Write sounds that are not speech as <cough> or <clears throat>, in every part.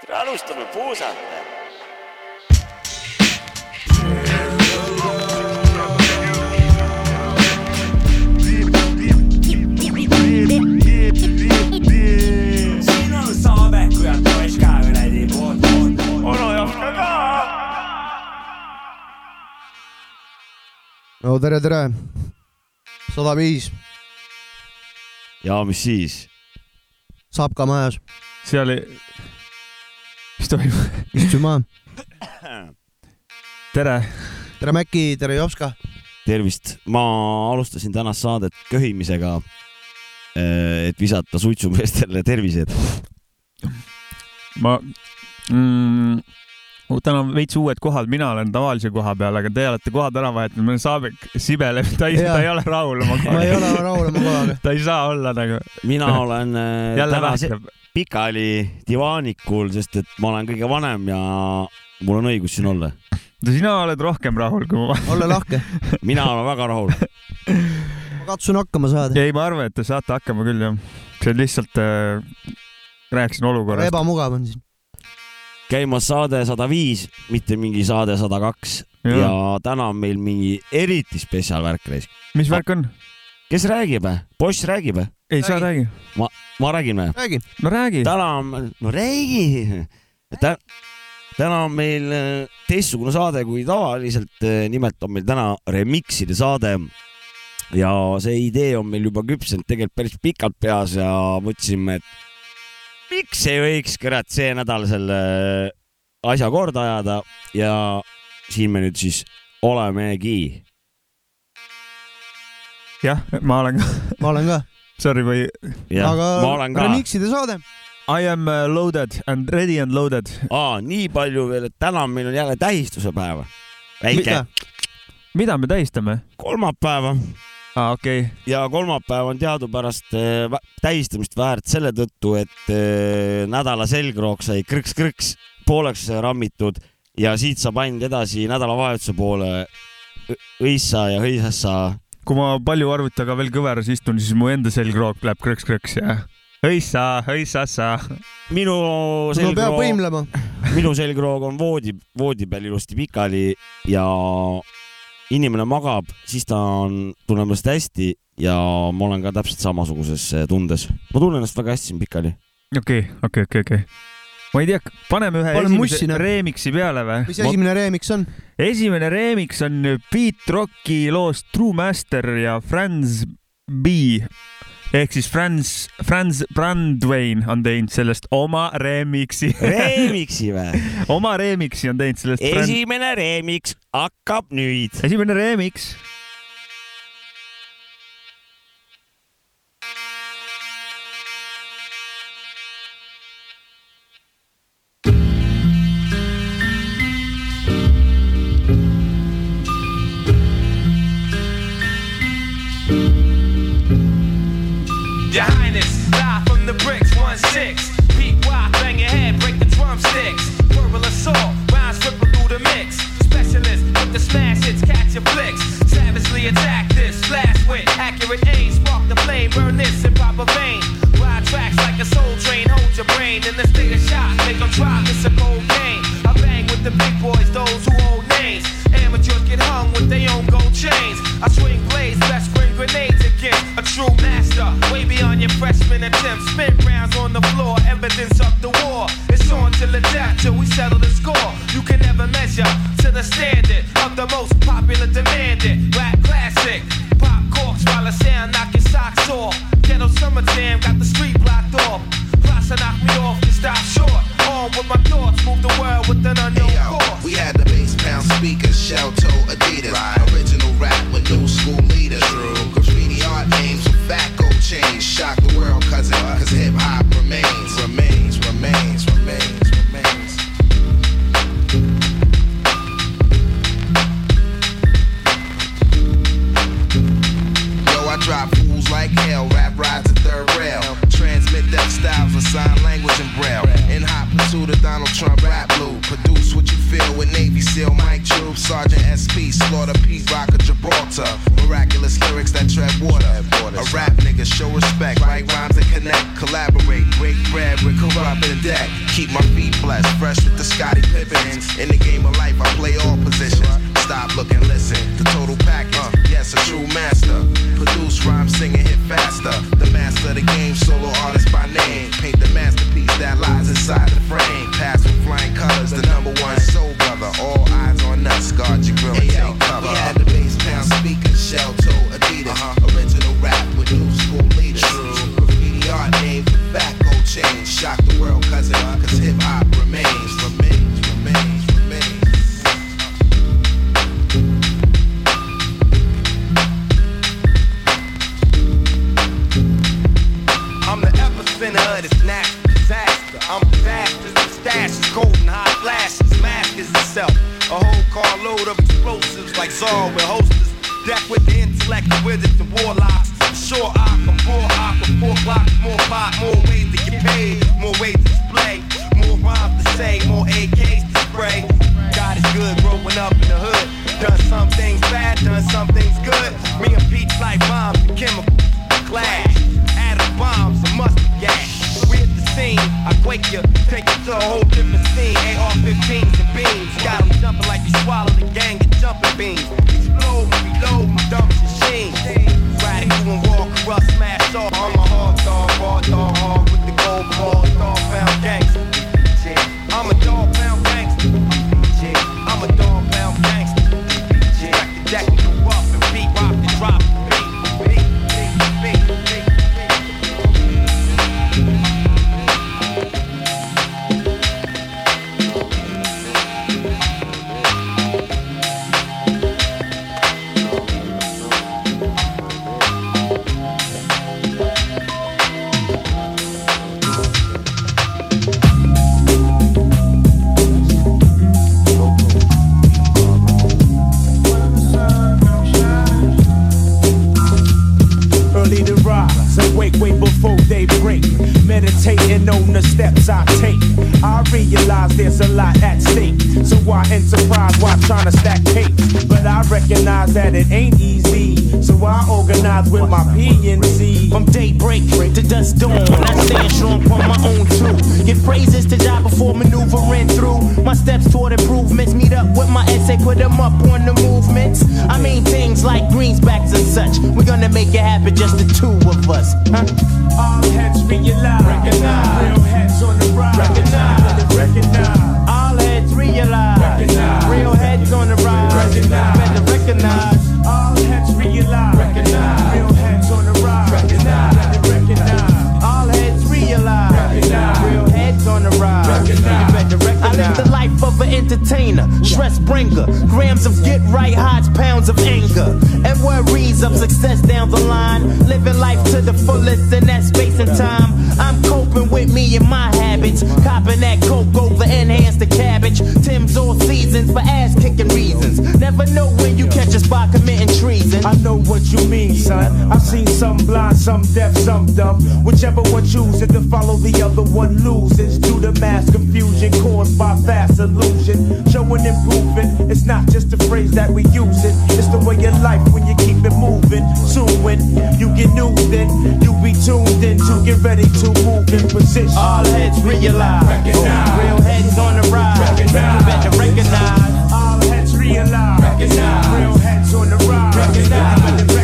tere, alustame puusalt. no tere, tere. sada viis, ja mis siis? saab ka majas, seal ei, mis toimub? istu maha. tere, tere, Mäkki, tere, Jopska. tervist, ma alustasin tänast saadet köhimisega. et visata suitsumeestele tervised. ma mm,, täna on veits uued kohad, mina olen tavalise koha peal, aga teie olete kohad ära vahetanud, meil on Saabek sibeleb, <laughs> ta ei, ta ei ole rahul oma ma ei kohaga. ole rahul oma kohaga. <laughs> ta ei saa olla nagu, mina olen äh, jälle täna se- vähkab. Pikali divaanikul, sest et ma olen kõige vanem ja mul on õigus siin olla. sina oled rohkem rahul kui ma. ole lahke. mina olen väga rahul. ma katsun hakkama saada. ei, ma arvan, et te saate hakkama küll jah. see on lihtsalt äh,, rääkisin olukorrast. ebamugav on siin. käimas saade sada viis, mitte mingi saade sada kaks ja. täna on meil mingi eriti spetsiaalvärk reis. mis värk on? Kes räägib? Boss räägib? ei, sa räägi. ma räägin või? räägi. no räägi. täna on, no räägi. täna on meil äh, teistsugune saade kui tavaliselt. nimelt on meil täna remix'ide saade. ja see idee on meil juba küpsenud tegelikult päris pikalt peas ja mõtlesime, et miks ei võiks kurat see nädal selle asja korda ajada ja siin me nüüd siis olemegi. jah, ma olen ka, ma olen ka. sorry, ma ei, aga ma olen ka. remix'ide saade. I am uh, loaded and ready and loaded. aa, nii palju veel, et täna meil on jälle tähistuse päev. väike mida me tähistame? kolmapäeva aa, okei okay.. ja kolmapäev on teadupärast vä- tähistamist väärt selle tõttu, et eh, nädala selgroog sai krõks-krõks pooleks rammitud ja siit saab ainult edasi nädalavahetuse poole õissa ja hõisassa. Kui ma palju arvuti taga veel kõveras istun, siis mu enda selgroog läheb krõks-krõks ja hõissa, hõissassa. no minu peab selgroog, võimlema. minu selgroog on voodi, voodi peal ilusti pikali ja inimene magab, siis ta on, tunneb ennast hästi ja ma olen ka täpselt samasuguses tundes. ma tunnen ennast väga hästi siin pikali. okei, okei, okei, okei. Ma ei tea, paneme ühe Pane mussi, esimese noh. remix'i peale või? mis esimene remix on? esimene remix on Beat Rocki loost True Master ja Franz B ehk siis Franz, Franz Brandwein on teinud sellest oma remix'i. <laughs> Remixi või? oma remix'i on teinud sellest esimene remix hakkab nüüd. esimene remix. Your flicks. Savagely attack this, blast with accurate aim. Spark the flame, burn this in proper vein. Ride tracks like a soul train, hold your brain in the state of shock. Make them drop, it's a cold game. I bang with the big boys, those who hold names. Amateurs get hung with their own gold chains. I swing blades, best bring grenades a true master. Way beyond your freshman attempts. Spin rounds on the floor, evidence of the war. It's on till the death, till we settle the score. You can never measure to the standard of the most popular demanded rap classic. Pop corks while the sound knock your socks off. Ghetto summer jam got the street blocked off. Plus, I knock me off blind, some deaf, some dumb. Whichever one chooses to follow the other one loses. Due to mass confusion caused by fast illusion. Showing improving, it's not just a phrase that we use it. It's the way of life when you keep it moving. Soon when you get new, then you be tuned in to get ready to move in position. All heads realize. Recognize. Real heads on the rise. Recognize. Better recognize. All heads realize. Recognize. Real heads on the rise. Recognize.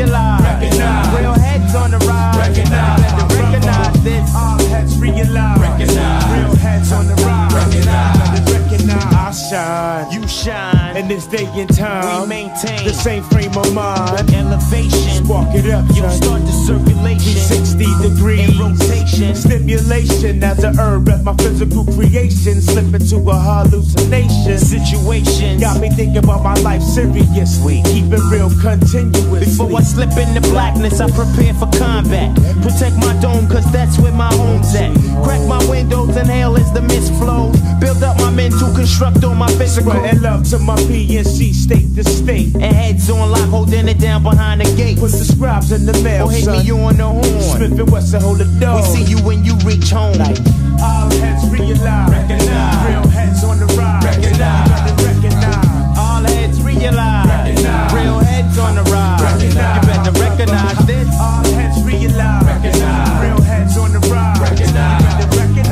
Realize. Recognize. Real heads on the rise. Recognize. Better recognize this. All heads realize. Recognize. Real heads on the rise. Recognize. Better recognize. I shine. You shine. This day and time. We maintain the same frame of mind. elevation. Spark it up, You start the circulation. 60 degrees. In rotation. Stimulation as a herb at my physical creation. Slip into a hallucination. situation. Got me thinking about my life seriously. Keep it real continuously. Before I slip into blackness, I prepare for combat. Protect my dome, cause that's where my home's at. Crack my windows, inhale as the mist flows. Build up my mental, construct on my physical. Spreading love to my PNC state to state. And heads on lock, holding it down behind the gate. Put the scribes in the mail, Or hit son. me on the horn. Smith and Wesson hold the door. We see you when you reach home. All heads realize. Recognize. Real heads on the rise. Recognize. Better recognize. All heads realize. Recognize. Real heads on the rise. Recognize. You better recognize this. All heads realize. Recognize. Real heads on the rise. Recognize. Better recognize.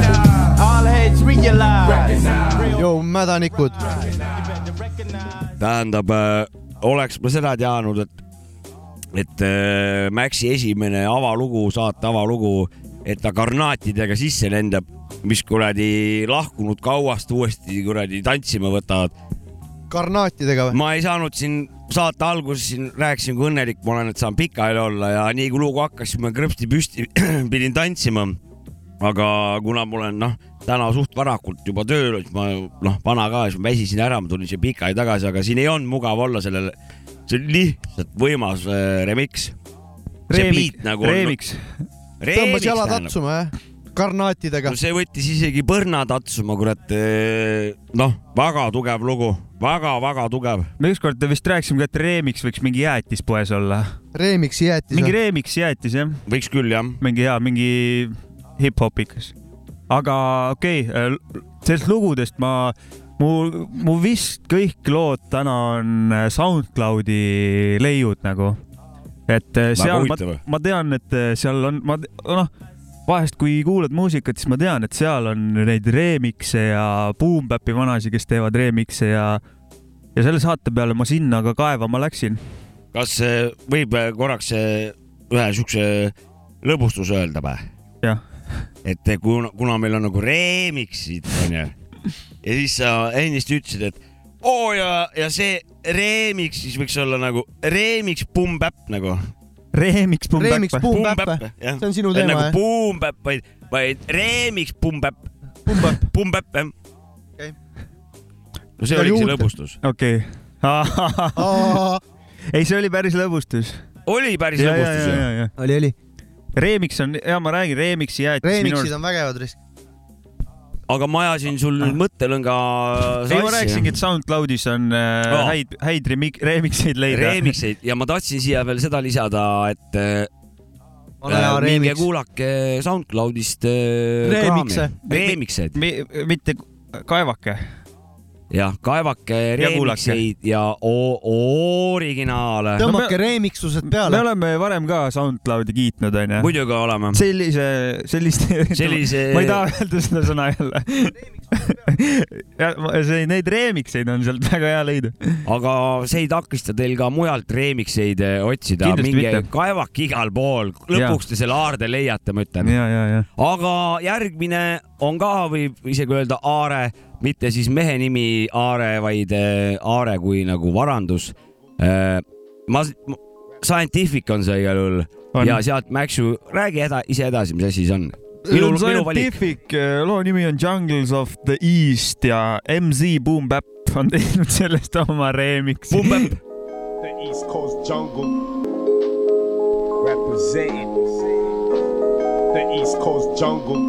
mädanikud. tähendab, oleks ma seda teadnud, et, et äh, Maxi esimene avalugu, saate avalugu, et ta karnaatidega sisse lendab, mis kuradi lahkunud kauast uuesti kuradi tantsima võtavad. karnaatidega või? ma ei saanud siin saate alguses siin rääkisin, kui õnnelik ma olen, et saan pikali olla ja nii kui lugu hakkas, siis ma krõpsti püsti <clears throat> pidin tantsima. Aga kuna ma olen noh, täna suht varakult juba tööl, siis ma noh, vana ka, siis ma väsisin ära, ma tulin siia pikali tagasi, aga siin ei olnud mugav olla sellel, see on lihtsalt võimas äh, remix. see beat nagu Remix. tõmbas jalad tähendab. tatsuma jah? karnaatidega no. see võttis isegi põrna tatsuma, kurat. noh, väga tugev lugu väga,, väga-väga tugev. me ükskord vist rääkisime ka, et Remix võiks mingi jäätispoes olla. Remixi jäätis mingi? Remix jäätis jah, võiks küll jah. mingi hea, mingi hip-hopikas. aga okei okay,, sellest lugudest ma, mu, mu vist kõik lood täna on äh, SoundCloudi leiud nagu. et äh, seal ma, ma tean, et äh, seal on, ma noh, vahest kui kuulad muusikat, siis ma tean, et seal on neid remix'e ja Boom Bap'i vanasid, kes teevad remix'e ja ja selle saate peale ma sinna ka kaevama läksin. kas äh, võib äh, korraks äh, ühe siukse lõbustuse öelda või? jah, et kuna, kuna meil on nagu remix'id onju ja siis sa ennist ütlesid, et oo ja, ja see remix siis võiks olla nagu remix Boom Bap nagu. remix Boom Remix Bap. Jah. see on sinu teema nagu jah? Boom Bap, vaid, vaid remix Boom Bap, Boom Bap, Boom Bap jah Okei. no see oligi see lõbustus. okei. <laughs> ei, see oli päris lõbustus. oli päris ja, ja, lõbustus ja, ju. ja, ja. oli, oli. Remix on, ja ma räägin, Remixi jäätis minu Remixid arust. on vägevad risk. aga ma ajasin sul nüüd mõttelõnga ei, ma rääkisingi, et SoundCloudis on äh, Aa. häid, häid remix, remix'eid leida. remixeid ja ma tahtsin siia veel seda lisada, et äh, ole hea minge kuulake SoundCloudist äh, Remixe. kraami. remixeid mitte kaevake. jah, kaevake Ja remixeid ja o- originaale. tõmmake remixused me peale. oleme varem ka SoundCloudi kiitnud, onju. muidugi oleme. sellise, selliste, sellise <laughs> ma ei taha öelda seda sõna jälle. <laughs> <laughs> ja see, neid remix'eid on sealt väga hea leida. aga see ei takista teil ka mujalt remixeid eh, otsida, minge kaevake igal pool, lõpuks te selle aarde leiate, ma ütlen. ja, ja, ja. aga järgmine on ka, võib isegi öelda Aare, mitte siis mehe nimi Aare, vaid äh, Aare kui nagu varandus. ma, Scientific on see igal juhul ja sealt Maxu, räägi eda, ise edasi, mis asi see on. minu, minu valik. Scientific, loo nimi on Jungles of the East ja MZ Boom Bap on teinud sellest oma remix'i. Boom Bap, The East Coast Jungle. Representing the East Coast Jungle.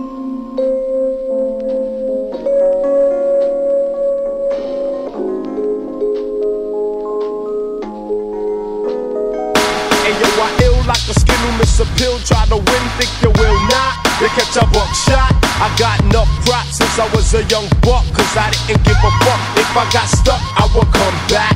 Hey yo, I ill like a skin who miss a pill. Try to win, think you will not. They catch a buckshot. I got enough props since I was a young buck. Cause I didn't give a fuck. If I got stuck, I would come back.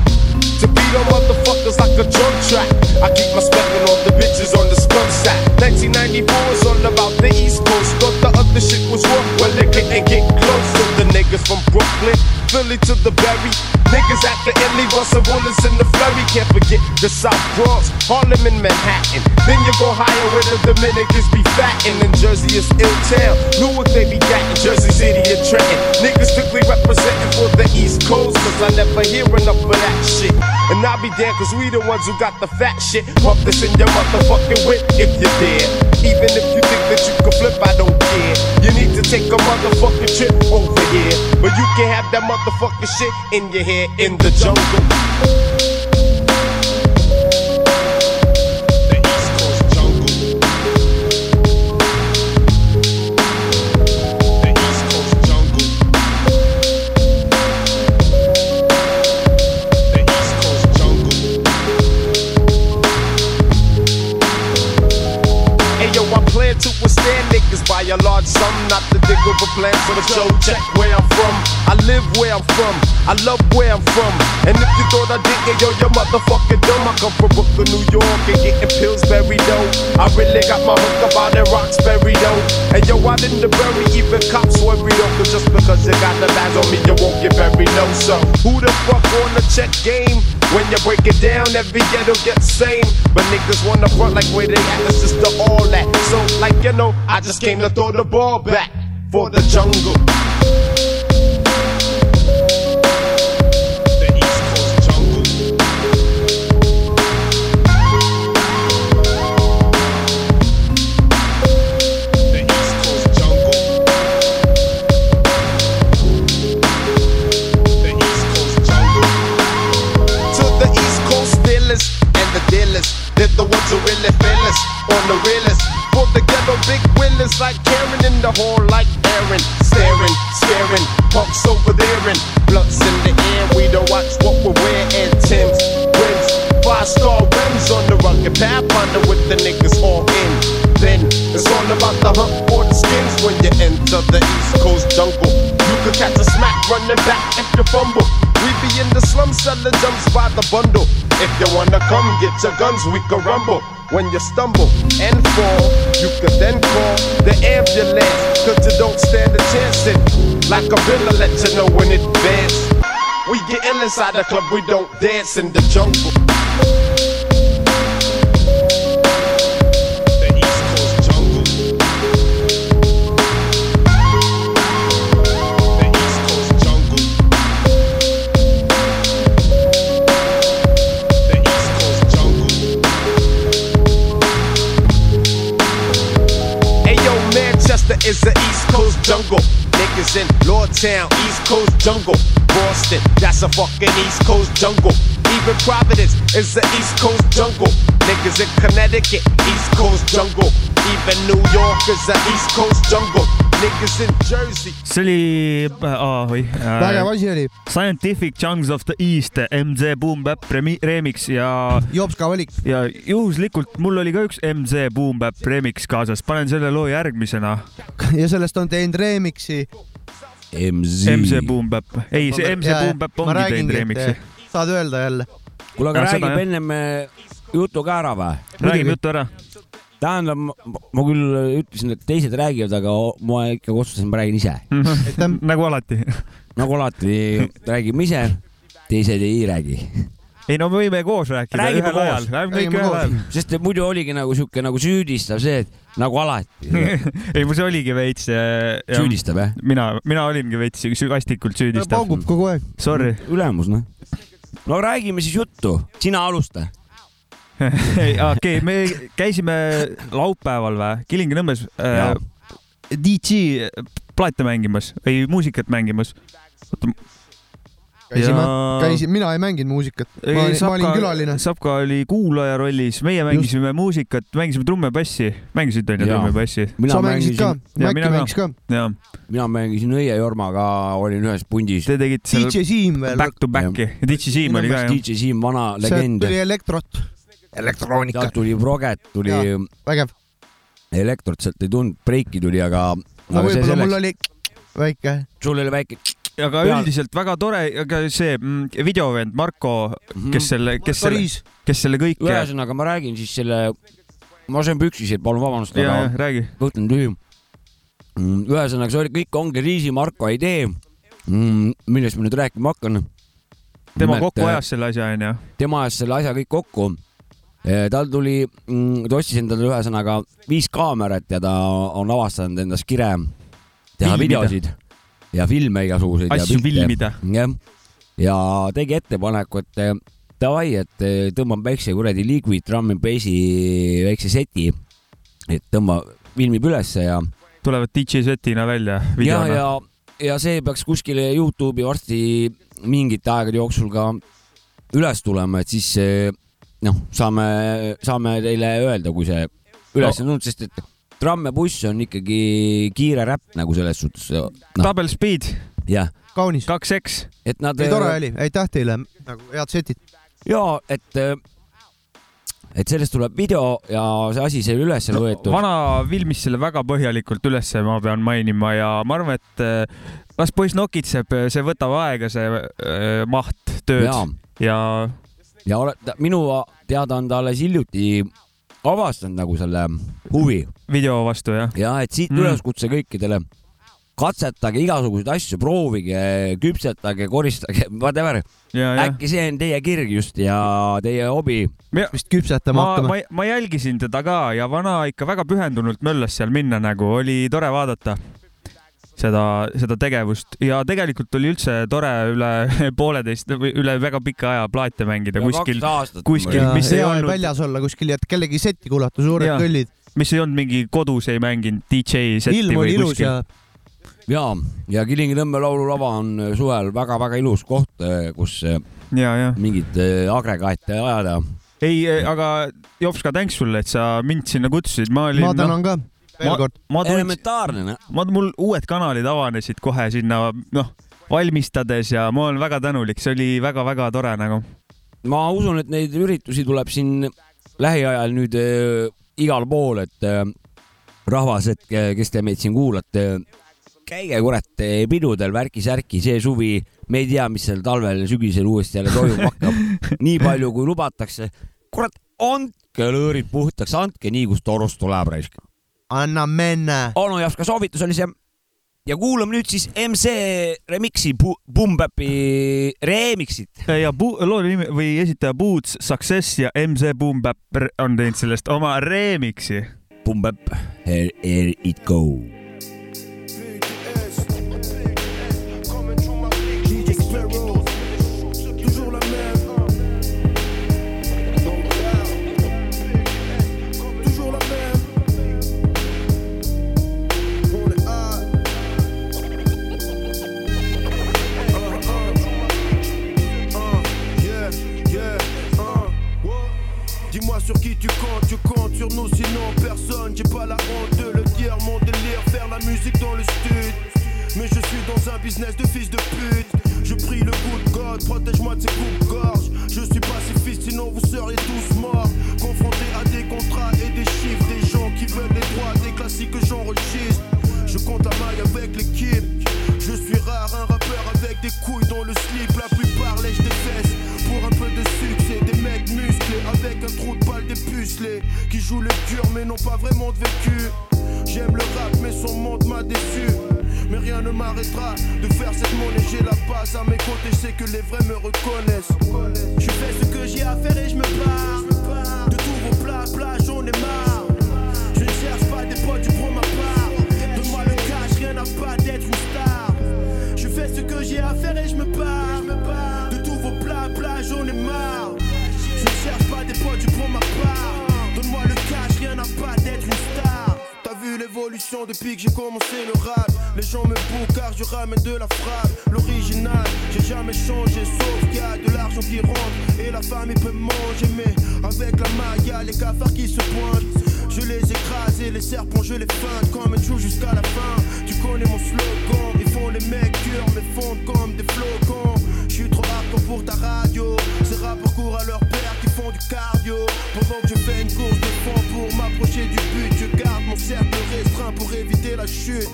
To beat on motherfuckers like a drum track. I keep my specking on the bitches on the scrum sack. 1994 is all about the East Coast. Thought the other shit was rough. Well, they couldn't get close to the niggas from Brooklyn, Philly to the Berry. Niggas at the Illy, bustin' bullets in the flurry. Can't forget the South Bronx, Harlem and Manhattan. Then you go higher where the Dominicans be fattin'. And Jersey is ill town. Newark they be gattin'. Jersey City and Trenton. Niggas strictly representing for the East Coast. Cause I never hear enough of that shit. And I be damned cause we the ones who got the fat shit. Pump this in your motherfucking whip if you dare. Even if you think that you can flip, I don't care. You need to take a motherfucking trip over here. But you can have that motherfucking shit in your head in the jungle. By a large sum, not to dig a plan. for the show. Check where I'm from. I live where I'm from. I love where I'm from. And if you thought I didn't, yo, you're motherfucking dumb. I come from Brooklyn, New York, and getting Pillsbury though. I really got my hook up out in Roxbury though. And yo, in the bury, even cops worry though. Cause just because you got the bags on me, you won't get buried no. So who the fuck wanna check game? When you break it down, every ghetto gets same. But niggas wanna front like where they at, it's just the all that. So like you know, I just came to throw the ball back for the jungle. The really feel us on the realest. For the big willers like Karen in the hall, like Aaron, staring, scaring, punks over there and blunts in the air. We don't watch what we wear and Tim's rims, five star rims on the rugged pathfinder with the niggas all in. Then it's all about the hunt for the skins when you enter the East Coast jungle. Could catch a smack running back if you fumble. We be in the slum selling jumps by the bundle. If you wanna come get your guns, we can rumble. When you stumble and fall, you could then call the ambulance. Cause you don't stand a chance. And like a villain, let you know when it advance. We get ill inside the club, we don't dance in the jungle. Is the East Coast jungle. Niggas in Lordtown, East Coast jungle. Boston, that's a fucking East Coast jungle. Even Providence is the East Coast jungle. Niggas in Connecticut, East Coast jungle. Even New York is the East Coast jungle. See oli oh,, oi vägev äh, asi oli, Scientific Chunks of the East MZ Boom Bap remi- remix ja, jopska valik. ja juhuslikult mul oli ka üks MZ Boom Bap remix kaasas, panen selle loo järgmisena. ja sellest on teinud remix'i. MZ. MZ Boom Bap, ei see MZ Boom Bap ongi teinud remix'i. saad öelda jälle. kuule, aga räägib ennem äh, jutu ka ära või? räägime juttu ära. tähendab, ma küll ütlesin, et teised räägivad, aga ma ikkagi otsustasin, ma räägin ise. <laughs> nagu alati. nagu alati, räägime ise, teised ei räägi. ei no me võime koos rääkida Räägime ühel ajal, räägime kõik ühel ajal. sest muidu oligi nagu sihuke nagu süüdistav see, et nagu alati. <laughs> ei, see oligi veits. süüdistab jah? mina, mina olingi veits sügastikult süüdistav paugub. kogu aeg. Sorry. ülemus noh. no räägime siis juttu, sina alusta. <laughs> okei, me käisime laupäeval või, Kilingi-Nõmmes äh, DJ plaate mängimas või muusikat mängimas. käisime Ja-, käisin, mina ei mänginud muusikat, ma olin, ma olin külaline. Sapka oli kuulaja rollis, meie mängisime muusikat, mängisime trumme ja bassi, mängisid onju trumme ja bassi? mina sa mängisid ka mängisin,, Ja Mäkki mängis ka. mina mängisin Õie Jormaga, olin ühes pundis. te tegite seal DJ Siim veel. back to back'i, DJ Siim oli ka jah. DJ Siim, vana sealt legend. tuli elektrot. Elektroonika sealt, tuli Proget, tuli vägev. Elektrot, sealt ei tulnud, Breiki tuli, aga, no aga see võib-olla mul selleks, oli väike. sul oli väike. aga Peal- üldiselt väga tore, aga see mm, videovend Marko, kes selle, kes selle, kes selle kõike, ühesõnaga, ma räägin siis selle, ma sain püksisid, palun vabandust, ja, ja aga räägi. kõht on tühi. ühesõnaga, see oli, kõik ongi Riisi Marko idee, millest ma nüüd rääkima hakkan. tema kokku ajas selle asja onju. tema ajas selle asja kõik kokku. Tal tuli, ta ostis endale ühesõnaga viis kaamerat ja ta on avastanud endas kire teha Filmida. videosid ja filme igasuguseid. asju filmida. jah, ja tegi ettepaneku, et eh, davai, et eh, tõmbame väikse kuradi liquid drum and bassi väikse seti, et tõmba, filmib ülesse ja, tulevad DJ setina välja ja, ja, ja see peaks kuskile Youtube'i varsti mingite aegade jooksul ka üles tulema, et siis noh, saame, saame teile öelda, kui see üles on tulnud, sest et tramm ja buss on ikkagi kiire räpp nagu selles suhtes. noh, Double speed, jah, kaunis. kaks X. et nad. ei, tore oli, aitäh teile, nagu head setid. ja et, et sellest tuleb video ja see asi sai üles võetud. vana filmis selle väga põhjalikult ülesse, ma pean mainima ja ma arvan, et äh, las poiss nokitseb, see võtab aega, see äh, maht tööd ja ja, ja oled, minu teada on ta alles hiljuti avastanud nagu selle huvi video vastu jah. ja et siit Mm. üleskutse kõikidele, katsetage igasuguseid asju, proovige, küpsetage, koristage, whatever. ja, ja. äkki see on teie kirg just ja teie hobi. vist küpsetama ma, hakkame ma, ma jälgisin teda ka ja vana ikka väga pühendunult möllas seal minna nagu, oli tore vaadata seda, seda tegevust. Ja tegelikult oli üldse tore üle <laughs> pooleteist või üle väga pika aja plaate mängida kuskil, kuskil- ja mis ei hea olnud- väljas olla kuskil ja et kellegi setti kuulata, suured kõllid, mis ei olnud mingi kodus ei mänginud DJ setti ilm või kuskil. ja. ja, ja Kilingi-Nõmme laululava on suvel väga-väga ilus koht, kus äh, ja, ja mingeid äh, agregaate ajada. ei, aga Jopska, tänks sulle, et sa mind sinna kutsusid, ma olin. ma tänan ka veel ma kord. elementaarne, noh. ma, mul uued kanalid avanesid kohe sinna, noh, valmistades ja ma olen väga tänulik, see oli väga-väga tore nagu. ma usun, et neid üritusi tuleb siin lähiajal nüüd äh, igal pool, et äh, rahvas, et ke- kes te meid siin kuulate, käige kurat äh, pidudel värki-särki, see suvi, me ei tea, mis seal talvel-sügisel uuesti jälle toimuma hakkab. <laughs> nii palju, kui lubatakse. kurat, andke lõõrid puhtaks, andke nii, kus torust tuleb raisk. Anna minna. onu Javska soovitus oli see. ja kuulame nüüd siis MC Remixi Bu- Boom Bapi remix'it. ja Bu- loo nimi või esitaja Boots Success ja MZ Boom Bap on teinud sellest oma remix'i. Boom Bap, here, here it go. Sur qui tu comptes, tu comptes sur nous sinon personne. J'ai pas la honte de le dire, mon délire, faire la musique dans le stud. Mais je suis dans un business de fils de pute. Je prie le de God, protège-moi de ces coups-gorge Je suis pacifiste, sinon vous seriez tous morts. Confrontés à des contrats et des chiffres Des gens qui veulent les droits, des classiques que j'enregistre. Je compte la maille avec l'équipe. Je suis rare, un rappeur avec des couilles dans le slip. La plupart lèchent des fesses avec un trou de balle dépucelé Qui jouent le dur mais n'ont pas vraiment de vécu. J'aime le rap mais son monde m'a déçu. Mais rien ne m'arrêtera de faire cette monnaie. J'ai la base à mes côtés, je sais que les vrais me reconnaissent. Je fais ce que j'ai à faire et je me pars De tous vos plats, plats, j'en ai marre. Je ne cherche pas des potes, tu prends ma part. Donne-moi le cash, rien à pas d'être une star. Je fais ce que j'ai à faire et je me pars De tous vos plats, plats, j'en ai marre l'évolution depuis que j'ai commencé le rap. Les gens me bouent car je ramène de la frappe. L'original, j'ai jamais changé Sauf qu'il y a de l'argent qui rentre Et la famille peut manger. Mais avec la maille, les cafards qui se pointent Je les écrase et les serpents je les feinte Comme un joue jusqu'à la fin. Tu connais mon slogan Ils font les mecs durs mais fondent comme des flocons. Je suis trop hardcore pour ta radio Ces rappeurs courent à leur Pendant que je fais une course de fond pour m'approcher du but Je garde mon cercle restreint pour éviter la chute.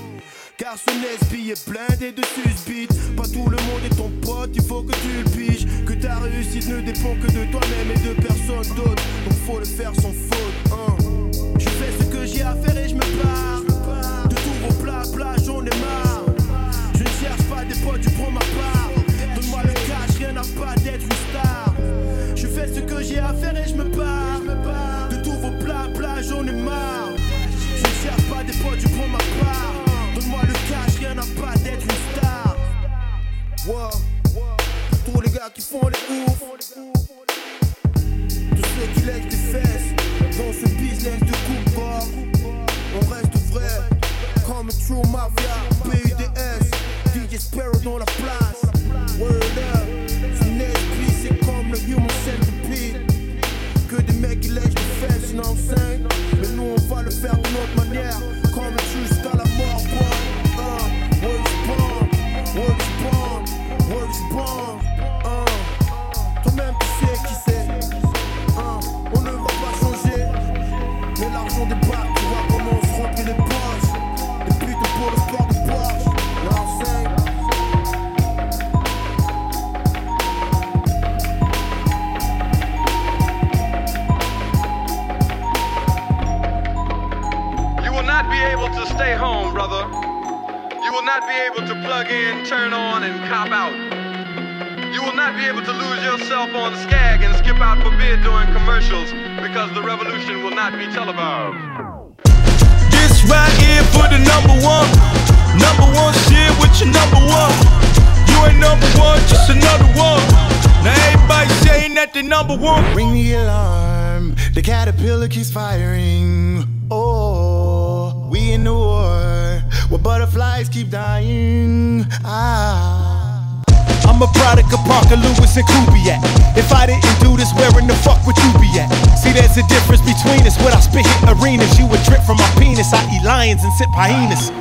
Car ce NSB est blindé de susbite Pas tout le monde est ton pote, il faut que tu le piges. Que ta réussite ne dépend que de toi-même et de personne d'autre. Donc faut le faire sans faute hein. Je fais ce que j'ai à faire et je me pars De tous vos plats, plats, j'en ai marre. Je ne cherche pas des potes, tu prends ma part. Donne-moi le cash, rien à pas d'être ce que j'ai à faire et je me pars De tous vos plats, plats, j'en ai marre. Je ne cherche pas des potes, tu prends ma part. Donne-moi le cash, rien à pas d'être une star. Wow. Tous les gars qui font les ouf Tous ceux qui lèchent des fesses. Dans ce business de coupe On reste vrai. Comme True Mafia PUDS DJ Sparrow dans la place. Word up Mais nous, on va le faire d'une autre manière. Comme jusqu'à la mort, bon. Qui. Able to plug in, turn on, and cop out. You will not be able to lose yourself on Skag and skip out for beer during commercials because the revolution will not be televised. This right here for the number one. Number one shit with your number one. You ain't number one, just another one. Now everybody saying that they number one. Ring the alarm, the caterpillar keeps firing. Oh, we in the war where butterflies keep dying. Ah. I'm a product of Parker Lewis and Kubiak. If I didn't do this, where in the fuck would you be at? See, there's a difference between us. When I spit hit arenas, you would drip from my penis. I eat lions and sip hyenas.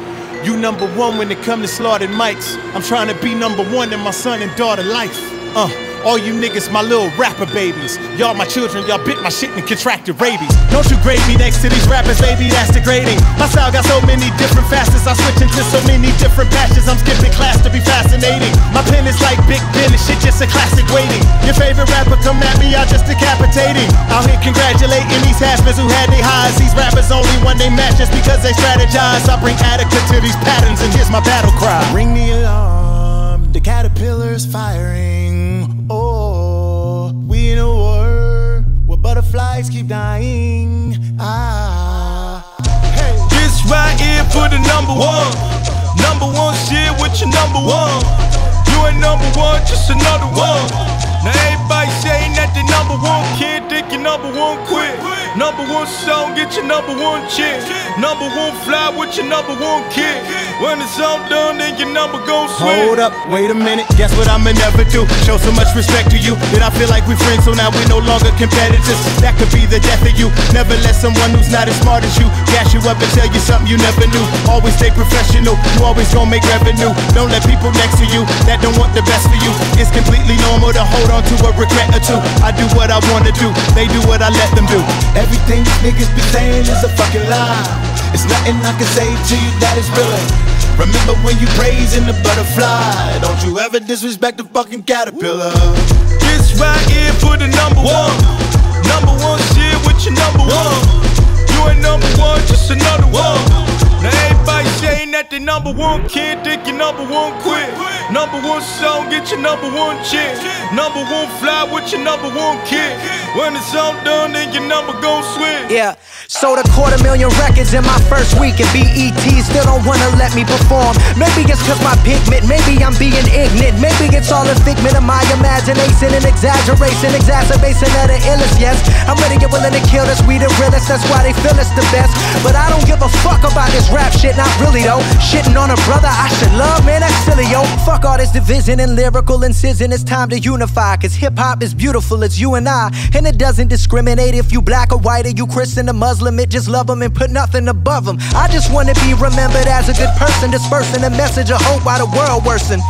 You number one when it come to slaughtered mics. I'm trying to be number one in my son and daughter life. Uh, all you niggas, my little rapper babies. Y'all my children, y'all bit my shit and contracted rabies. Don't you grade me next to these rappers, baby, that's degrading. My style got so many different facets, I switch into so many different patches. I'm skipping class to be fascinating. My pen is like Big Ben, and shit just a classic waiting. Your favorite rapper come at me, I just decapitating. Out here congratulating these haspers who had their highs. These rappers only when they match just because they strategize. I bring adequate to these patterns, and here's my battle cry. Ring the alarm, the caterpillar's firing. Butterflies keep dying. Ah. Hey, this right here for the number one. Number one shit with your number one. You ain't number one, just another one. Now everybody they number one kid, think you number one quit. Number one song, get your number one chick. Number one fly with your number one kid. When it's all done, then your number gon' switch. Hold up, wait a minute. Guess what I'ma never do? Show so much respect to you that I feel like we're friends, so now we're no longer competitors. That could be the death of you. Never let someone who's not as smart as you gas you up and tell you something you never knew. Always stay professional. You always gonna make revenue. Don't let people next to you that don't want the best for you. It's completely normal to hold on to a regret or two. I do what I wanna do. They do what I let them do. Everything these niggas be saying is a fucking lie. It's nothing I can say to you that is real. Remember when you praising the butterfly? Don't you ever disrespect the fucking caterpillar. This right here for the number one. Number one shit with your number one. You ain't number one, just another one. Now everybody saying that they number one kid, think you number one quit. Number one song, get your number one chick. Number one fly with your number one kid. When it's all done, then your number gon' switch. Yeah, sold a quarter million records in my first week, and BET still don't wanna let me perform. Maybe it's cause my pigment, maybe I'm being ignorant. Maybe it's all a figment of my imagination and exaggeration, exacerbation of the illest. Yes, I'm ready, get willing to kill this. We the realest, that's why they feel it's the best. But I don't give a fuck about this rap shit, not really though. Shitting on a brother I should love, man, that's silly, yo. Fuck all this division and lyrical incision, it's time to unify. Cause hip hop is beautiful, it's you and I. And it doesn't discriminate if you black or white or you Christian or Muslim, it just love them and put nothing above them. I just wanna be remembered as a good person, dispersing a message of hope while the world worsen.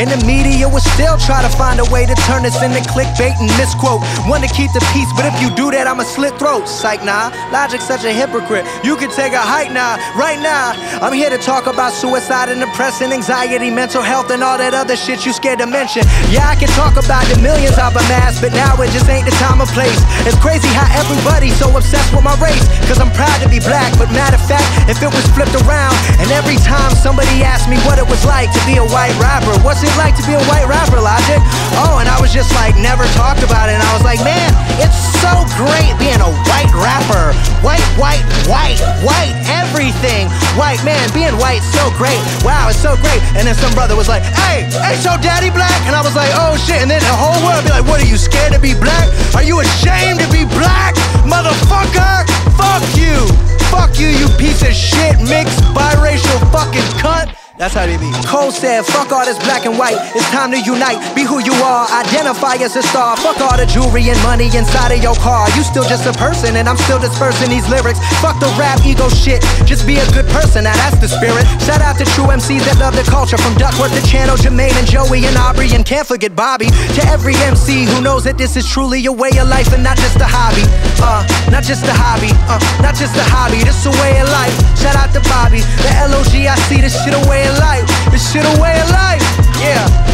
And the media will still try to find a way to turn this into clickbait and misquote. Want to keep the peace, but if you do that, I'ma slit throats. Psych, nah. Logic's such a hypocrite. You can take a hike now, right now. I'm here to talk about suicide and depression, anxiety, mental health, and all that other shit you scared to mention. Yeah, I can talk about the millions I've amassed, but now it just ain't the time or place. It's crazy how everybody's so obsessed with my race. Cause I'm proud to be black, but matter of fact, if it was flipped around, and every time somebody asked me what it was like to be a white rapper, what's it like to be a white rapper, Logic? Oh, and I was just like, never talked about it, and I was like, man, it's so great being a white rapper. White, white, white, white, everything. White, man, being white, so great. Wow, it's so great. And then some brother was like, hey, hey, so daddy black? And I was like, oh shit. And then the whole world be like, what are you scared to be black? Are you ashamed to be black? Motherfucker, fuck you. Fuck you, you piece of shit, mixed biracial fucking cunt. That's how they be. Cole said, fuck all this black and white. It's time to unite. Be who you are. Identify as a star. Fuck all the jewelry and money inside of your car. You still just a person, and I'm still dispersing these lyrics. Fuck the rap ego shit. Just be a good person. Now that's the spirit. Shout out to true MCs that love the culture. From Duckworth to Channel, Jermaine and Joey and Aubrey. And can't forget Bobby. To every MC who knows that this is truly a way of life and not just a hobby. Uh, not just a hobby. Uh, not just a hobby. This a way of life. Shout out to Bobby. The LOG, I see this shit a way of life. This shit a way of life. Yeah.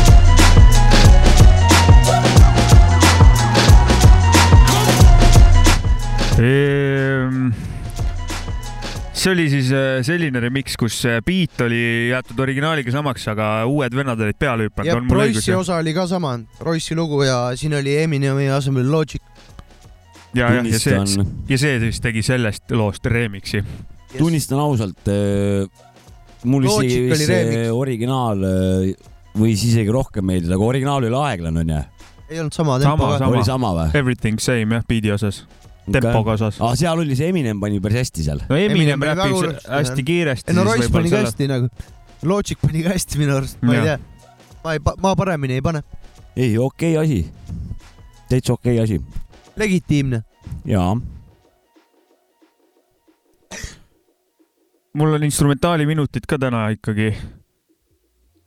see oli siis äh, selline remix, kus äh, beat oli jäetud originaaliga samaks, aga uued vennad olid peale hüpanud. ja Royce'i osa oli ka sama, Royce'i lugu ja siin oli Eminemi asemel Logic. ja, jah, ja see ja see siis tegi sellest loost remix'i. tunnistan ausalt, mul Logic isegi see originaal äh, võis isegi rohkem meeldida, aga originaal oli aeglane onju. ei olnud sama tempoga. sama oli. sama või? Everything same jah, beat'i osas, tempoga osas. ah,. seal oli see Eminem pani päris hästi seal. no Eminem Eminem hullusti hästi kiiresti. ei no Royce pani ka hästi nagu, Logic pani ka hästi minu arust, ma ei Jah. tea. ma ei, ma paremini ei pane. ei, okei okay asi. täitsa okei okay asi. legitiimne. jaa. Mul on instrumentaali minutid ka täna ikkagi.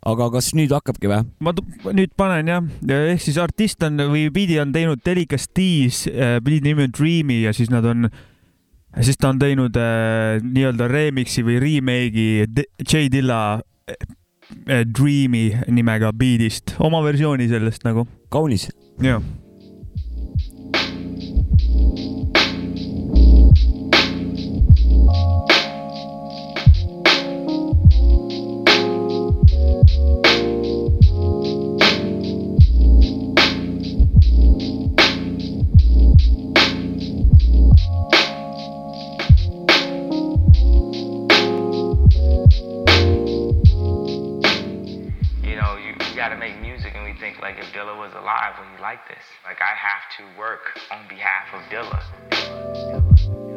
aga kas nüüd hakkabki või? ma nüüd panen jah, ehk siis artist on või biidi on teinud Delica's D's, biidi nimi on Dreamy ja siis nad on, siis ta on teinud äh, nii-öelda remix'i või remake'i J Dilla äh, Dreamy nimega biidist, oma versiooni sellest nagu. kaunis. jah. Like if Dilla was alive, would he like this? Like I have to work on behalf of Dilla.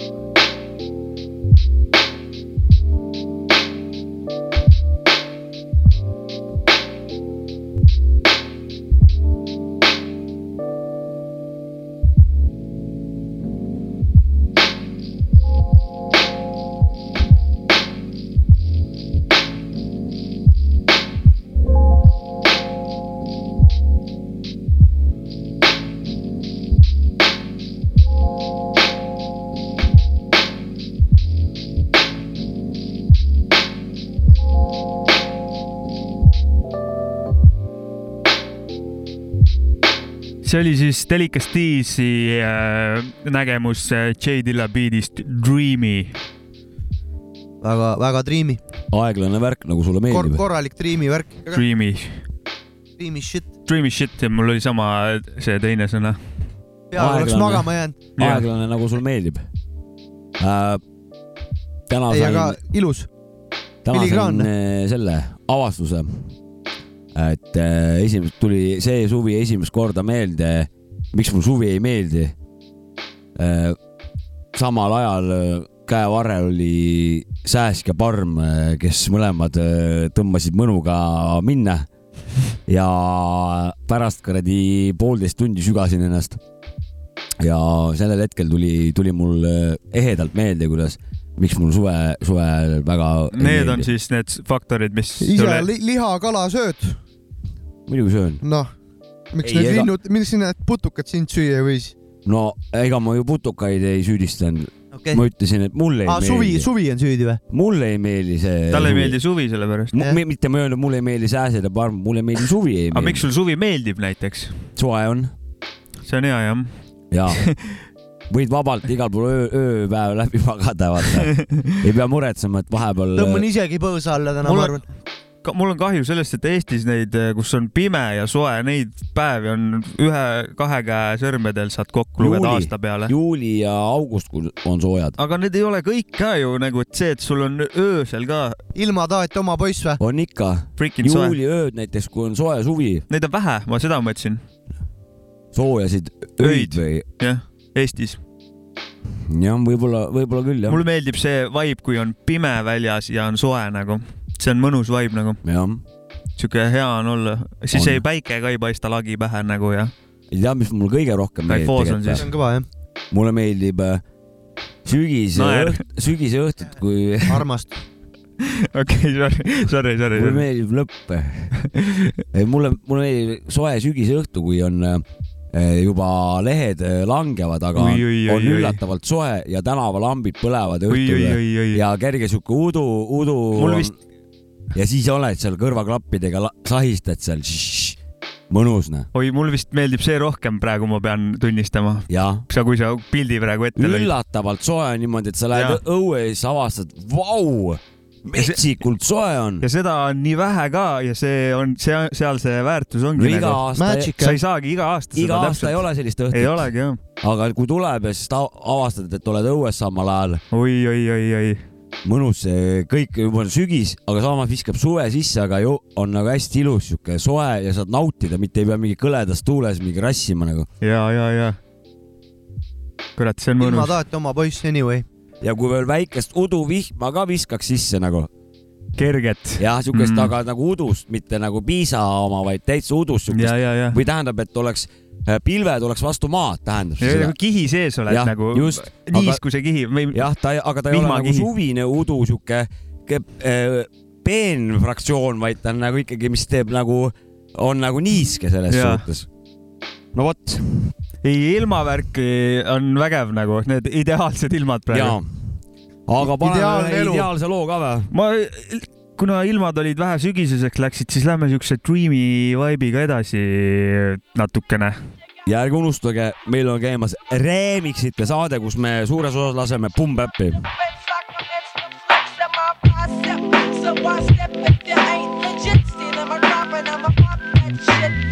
See oli siis Delica's D's äh, nägemus äh, J Dilla biidist Dreamy. väga, väga triimi, aeglane värk, nagu sulle Kor meeldib. korralik triimi värk. Dreamy, triimi shit, Dreamy shit ja mul oli sama see teine sõna. pea oleks magama jäänud. aeglane, nagu sulle meeldib äh,. täna ei, aga sain, ilus. täna sain äh, selle avastuse, et äh, esimest tuli see suvi esimest korda meelde, miks mul suvi ei meeldi äh,. samal ajal äh, käevarrel oli Sääsk ja Parm, kes mõlemad tõmbasid mõnuga minna ja pärast kuradi poolteist tundi sügasin ennast. ja sellel hetkel tuli, tuli mul ehedalt meelde, kuidas, miks mul suve, suvel väga. Need on siis need faktorid, mis ise li liha, kala sööd, muidugi söön. noh. miks Ei, need ega- linnud, miks need putukad sind süüa ei võis? no ega ma ju putukaid ei süüdistanud okei ma. ütlesin, et mulle ei aa, suvi, meeldi, suvi on süüdi või? mulle ei meeldi see. talle ei meeldi suvi sellepärast. Jah. mitte ma ei öelnud, mulle ei meeldi sääsed ja parm, mulle ei meeldi suvi ei aga miks meeldi. sul suvi meeldib näiteks? soe on see on hea jah. ja <laughs> võid vabalt igal pool öö, ööpäev läbi magada, vaata. ei pea muretsema, et vahepeal. tõmban isegi põõsa alla täna, ma arvan. Mul on kahju sellest, et Eestis neid, kus on pime ja soe, neid päevi on ühe-kahe käe sõrmedel saad kokku lugeda Juuli. aasta peale. juuli ja august kui on soojad. aga need ei ole kõik ka ju nagu, et see, et sul on öösel ka ilma tahet oma poiss või? on ikka. juuliööd näiteks, kui on soe suvi, Neid on vähe, ma seda mõtlesin, soojasid öid või jah, Eestis. jah, võib-olla, võib-olla küll jah mulle. meeldib see vibe, kui on pime väljas ja on soe nagu, see on mõnus vibe nagu, jah, siuke hea on olla, siis On. ei päike ka ei paista lagi pähe nagu ja ei tea, mis mul kõige rohkem meeldib see siis. on kõva jah, mulle meeldib äh, sügise Naer. õht,, sügise õhtut, kui <laughs> armast. <laughs> okei, sorry, sorry, sorry mulle. meeldib lõpp. <laughs> mulle, mulle meeldib soe sügise õhtu, kui on äh, juba lehed äh, langevad, aga oi, oi, on oi. üllatavalt soe ja tänavalambid põlevad õhtul ja kerge sihuke udu, udu. Mul vist- ja siis oled seal kõrvaklappidega, sahistad seal. mõnus noh. oi, mul vist meeldib see rohkem praegu, ma pean tunnistama. sa, kui sa pildi praegu ette lõid. üllatavalt soe on niimoodi, et sa lähed õue ja siis avastad, vau, metsikult soe on. ja seda on nii vähe ka ja see on, see, seal see väärtus ongi no iga nagu. aasta, sa ei saagi iga aasta iga aasta ei ole sellist ei õhtut, olegi jah. aga kui tuleb ja siis ta avastad, et oled õues samal ajal, oi, oi, oi, oi. Mõnus see kõik juba on sügis, aga samas viskab suve sisse, aga ju on nagu hästi ilus sihuke soe ja saad nautida, mitte ei pea mingi kõledas tuules mingi rassima nagu. ja, ja, ja. kurat, see on ilma mõnus. taheti oma poiss anyway. ja kui veel väikest uduvihma ka viskaks sisse nagu, kerget. jah, siukest Mm. aga nagu udust, mitte nagu piisa oma, vaid täitsa udust siukest ja, ja. või tähendab, et oleks, pilved oleks vastu maad, tähendab ja nagu. kihi sees oled Jah, nagu niiskuse kihi või jah, ta, aga ta ei ole nagu suvine udu sihuke ke- äh, peen fraktsioon, vaid ta on nagu ikkagi, mis teeb nagu, on nagu niiske selles Jaa. suhtes. no vot, ei, ilmavärk on vägev nagu, need ideaalsed ilmad praegu.. aga paneme ideaalse loo ka või? ma, kuna ilmad olid vähe sügiseseks läksid, siis lähme siukse dreamy vibe'iga edasi natukene. ja ärge unustage, meil on käimas Remixite saade, kus me suures osas laseme Pump-Äppi. So I step if you ain't legit, stealing my crop and I'ma pop that shit.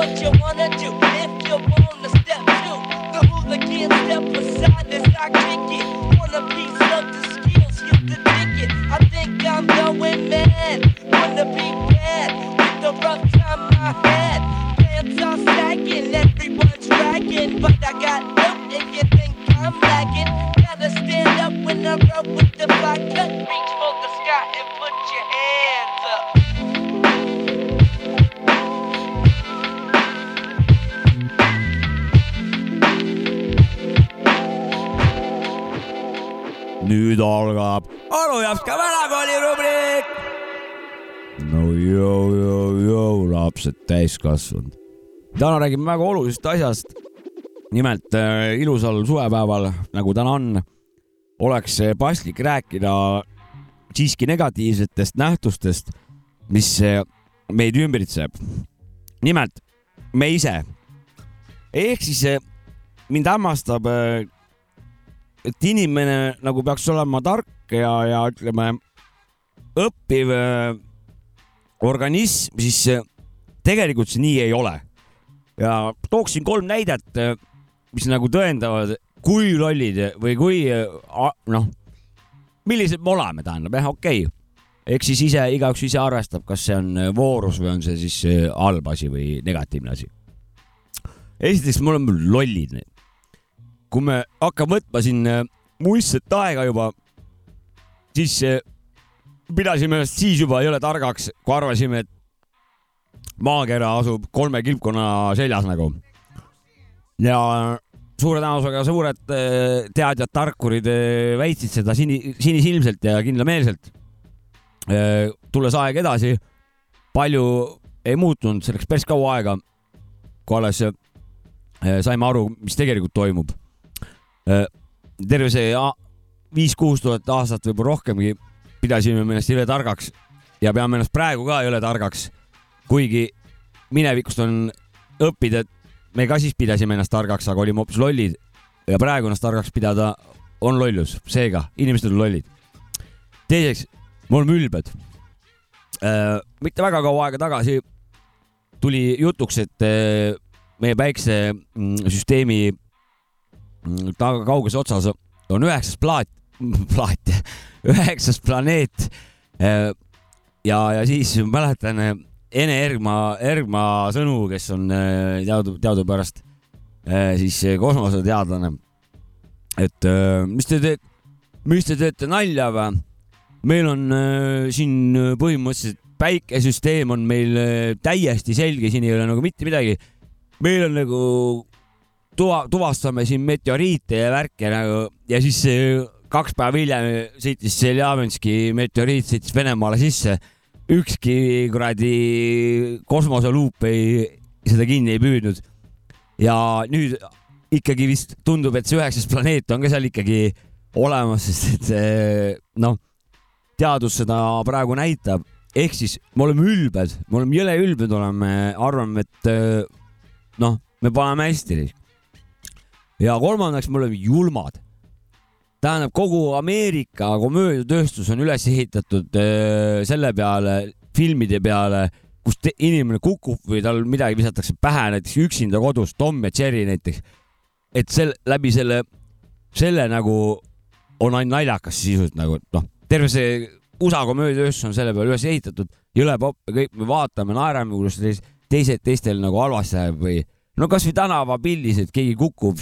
What you wanna do if you wanna step to the hooligan step aside as I kick it. Want a piece of the skills, you the ticket. I think I'm going mad. Wanna be bad with the rough time I had. Pants are sagging, everyone's ragging, but I got loot if you think I'm lagging. Gotta stand up when I roll with the black cut. Reach for the sky nüüd algab Anu Japska vanakooli rubriik. no jõu, jõu, jõu, lapsed täiskasvanud. täna räägime väga olulisest asjast. nimelt äh, ilusal suvepäeval, nagu täna on, oleks paslik rääkida siiski negatiivsetest nähtustest, mis äh, meid ümbritseb. nimelt me ise. ehk siis äh, mind hämmastab et inimene nagu peaks olema tark ja, ja ütleme, õppiv äh, organism, siis äh, tegelikult see nii ei ole. ja tooksin kolm näidet, mis nagu tõendavad, kui lollid või kui äh, noh, millised me oleme, tähendab jah, okei okay.. eks siis ise, igaüks ise arvestab, kas see on äh, voorus või on see siis äh, halb asi või negatiivne asi. esiteks, me oleme lollid kui me hakkame võtma siin äh, muistset aega juba, siis äh, pidasime ennast siis juba jõle targaks, kui arvasime, et maakera asub kolme kilpkonna seljas nagu. ja suure tõenäosusega suured äh, teadjad, tarkurid väitsid seda sini, sinisilmselt ja kindlameelselt. tulles aeg edasi, palju ei muutunud, see läks päris kaua aega, kui alles saime aru, mis tegelikult toimub terve see viis-kuus tuhat aastat, võib-olla rohkemgi, pidasime me ennast jõle targaks ja peame ennast praegu ka jõle targaks. kuigi minevikust on õppida, et me ka siis pidasime ennast targaks, aga olime hoopis lollid ja praegu ennast targaks pidada on lollus, seega inimesed on lollid. teiseks, me oleme ülbed. mitte väga kaua aega tagasi tuli jutuks, et äh, meie päiksesüsteemi mm, taga kauges otsas on üheksas plaat, <laughs> plaat, <laughs> üheksas planeet. ja, ja siis mäletan äh, Ene Ergma, Ergma sõnu, kes on äh, teadu, teadupärast äh, siis äh, kosmoseteadlane. et äh, mis te teete, mis te teete nalja või? meil on äh, siin äh, põhimõtteliselt päikesüsteem on meil äh, täiesti selge, siin ei ole nagu mitte midagi. meil on nagu tuva, tuvastame siin meteoriite ja värke nagu ja siis kaks päeva hiljem sõitis Tšeljabinski meteoriit sõitis Venemaale sisse. ükski kuradi kosmoseluup ei, seda kinni ei püüdnud. ja nüüd ikkagi vist tundub, et see üheksas planeet on ka seal ikkagi olemas, sest et noh, teadus seda praegu näitab, ehk siis me oleme ülbed, me oleme jõle ülbed oleme, arvame, et noh, me paneme hästi. Ja kolmandaks, me oleme julmad. tähendab, kogu Ameerika komöödiatööstus on üles ehitatud eh, selle peale, filmide peale, kus inimene kukub või tal midagi visatakse pähe, näiteks üksinda kodus, Tom ja Jerry näiteks. et sel-, läbi selle, selle nagu on ainult naljakas sisuliselt nagu, noh, terve see USA komöödiatööstus on selle peale üles ehitatud, jõle popp ja kõik me vaatame, naerame, kuidas teis- teised teistel nagu halvasti läheb või no kasvõi tänavapildis, et keegi kukub,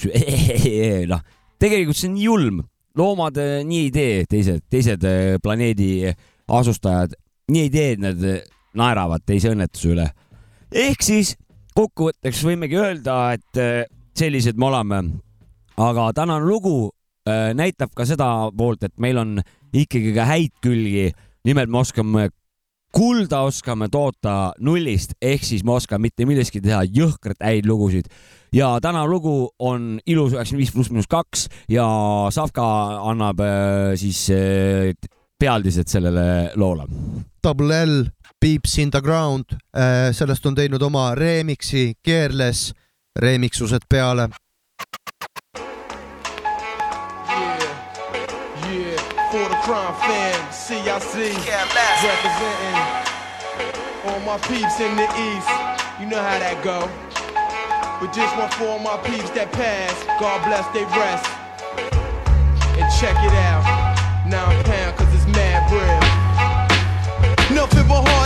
<laughs> noh, tegelikult see on julm, loomad eh, nii ei tee, teised, teised eh, planeedi asustajad, nii ei tee, et nad eh, naeravad teise õnnetuse üle. ehk siis kokkuvõtteks võimegi öelda, et sellised me oleme. aga tänane lugu näitab ka seda poolt, et meil on ikkagi ka häid külgi. nimelt me oskame kulda oskame toota nullist, ehk siis me oskame mitte millestki teha jõhkralt häid lugusid. ja tänane lugu on ilus üheksakümmend viis pluss miinus kaks ja Savka annab äh, siis äh, pealdised sellele loole. Double L, Beeps in the ground, sellest on teinud oma remix'i Keerles, remixused peale. For the crime fam, CIC, representing all my peeps in the east. You know how that go. But this one for all my peeps that pass. God bless they rest. And check it out. Nine pound, cause it's mad real. Nothing but pain.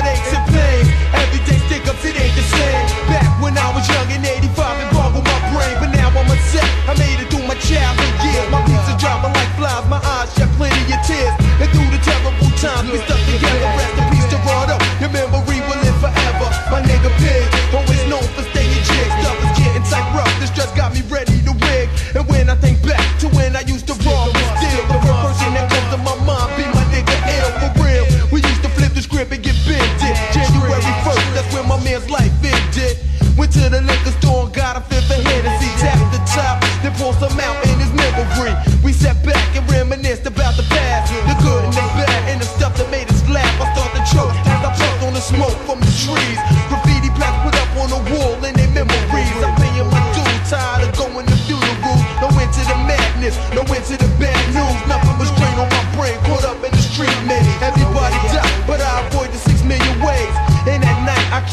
Everyday stick ups, it ain't the same. Back when I was young in 85, it boggled my brain. But now I'm a set. I made it through my childhood years. My pizza dropping like flies. My eyes shed plenty of tears. And through the terrible times, we stuck together. Rest in peace, Gerardo. Your memory will live forever. My nigga Pig, always known for staying jigs. Stuff is getting tight rough. The stress got me ready to rig. And when I think back to when I used to roll, Went to the liquor store got a fifth of Hennessy. Tapped the top, then pulled some out in his memory.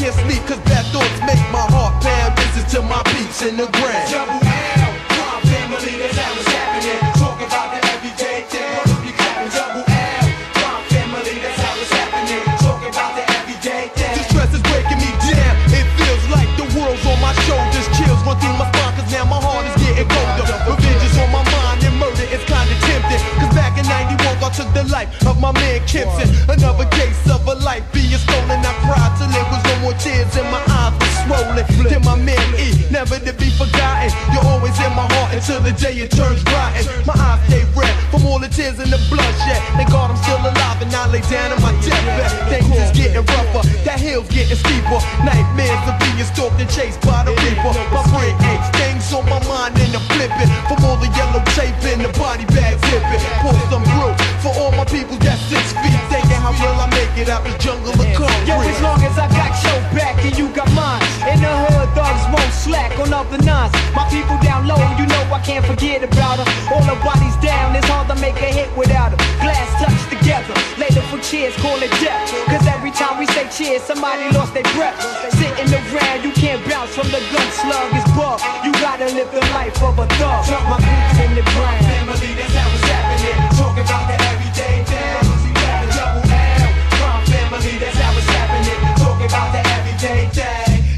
Can't sleep cause bad thoughts make my heart pound. This is to my peeps in the ground. Double L, crime family, that's how it's happening. Talk about the everyday thing, brothers be clapping. Double L, crime family, that's how it's happening. Talk about the everyday thing. The stress is breaking me down. It feels like the world's on my shoulders. Chills run through my spine cause now my heart is getting colder. Revenge is on my mind and murder is kinda tempting. Cause back in 91 I took the life of my man Kempson. Another case of a life being stolen. Tears and my eyes were swollen. Then my man E, never to be forgotten. You're always in my heart until the day it turns rotten. My eyes stay red from all the tears and the bloodshed. Thank God I'm still alive and I lay down in my deathbed. Things is getting rougher, that hill's getting steeper. Nightmares of being stalked and chased by the reaper. My brain aches, things on my mind and I'm flipping. From all the yellow tape and the body bag zipping. Pour some all my people that's six feet. Thinking how will I make it out the jungle of concrete. Yo, as long as I got your back and you got mine. In the hood, thugs won't slack on up the nines. My people down low, you know I can't forget about her. All the bodies down, it's hard to make a hit without her. Glass touch together, later for cheers, call it death. Cause every time we say cheers, somebody lost their breath. Sitting around, you can't bounce from the gun slug. It's buck. You gotta live the life of a thug. My boots in the ground. Family, that's how thing.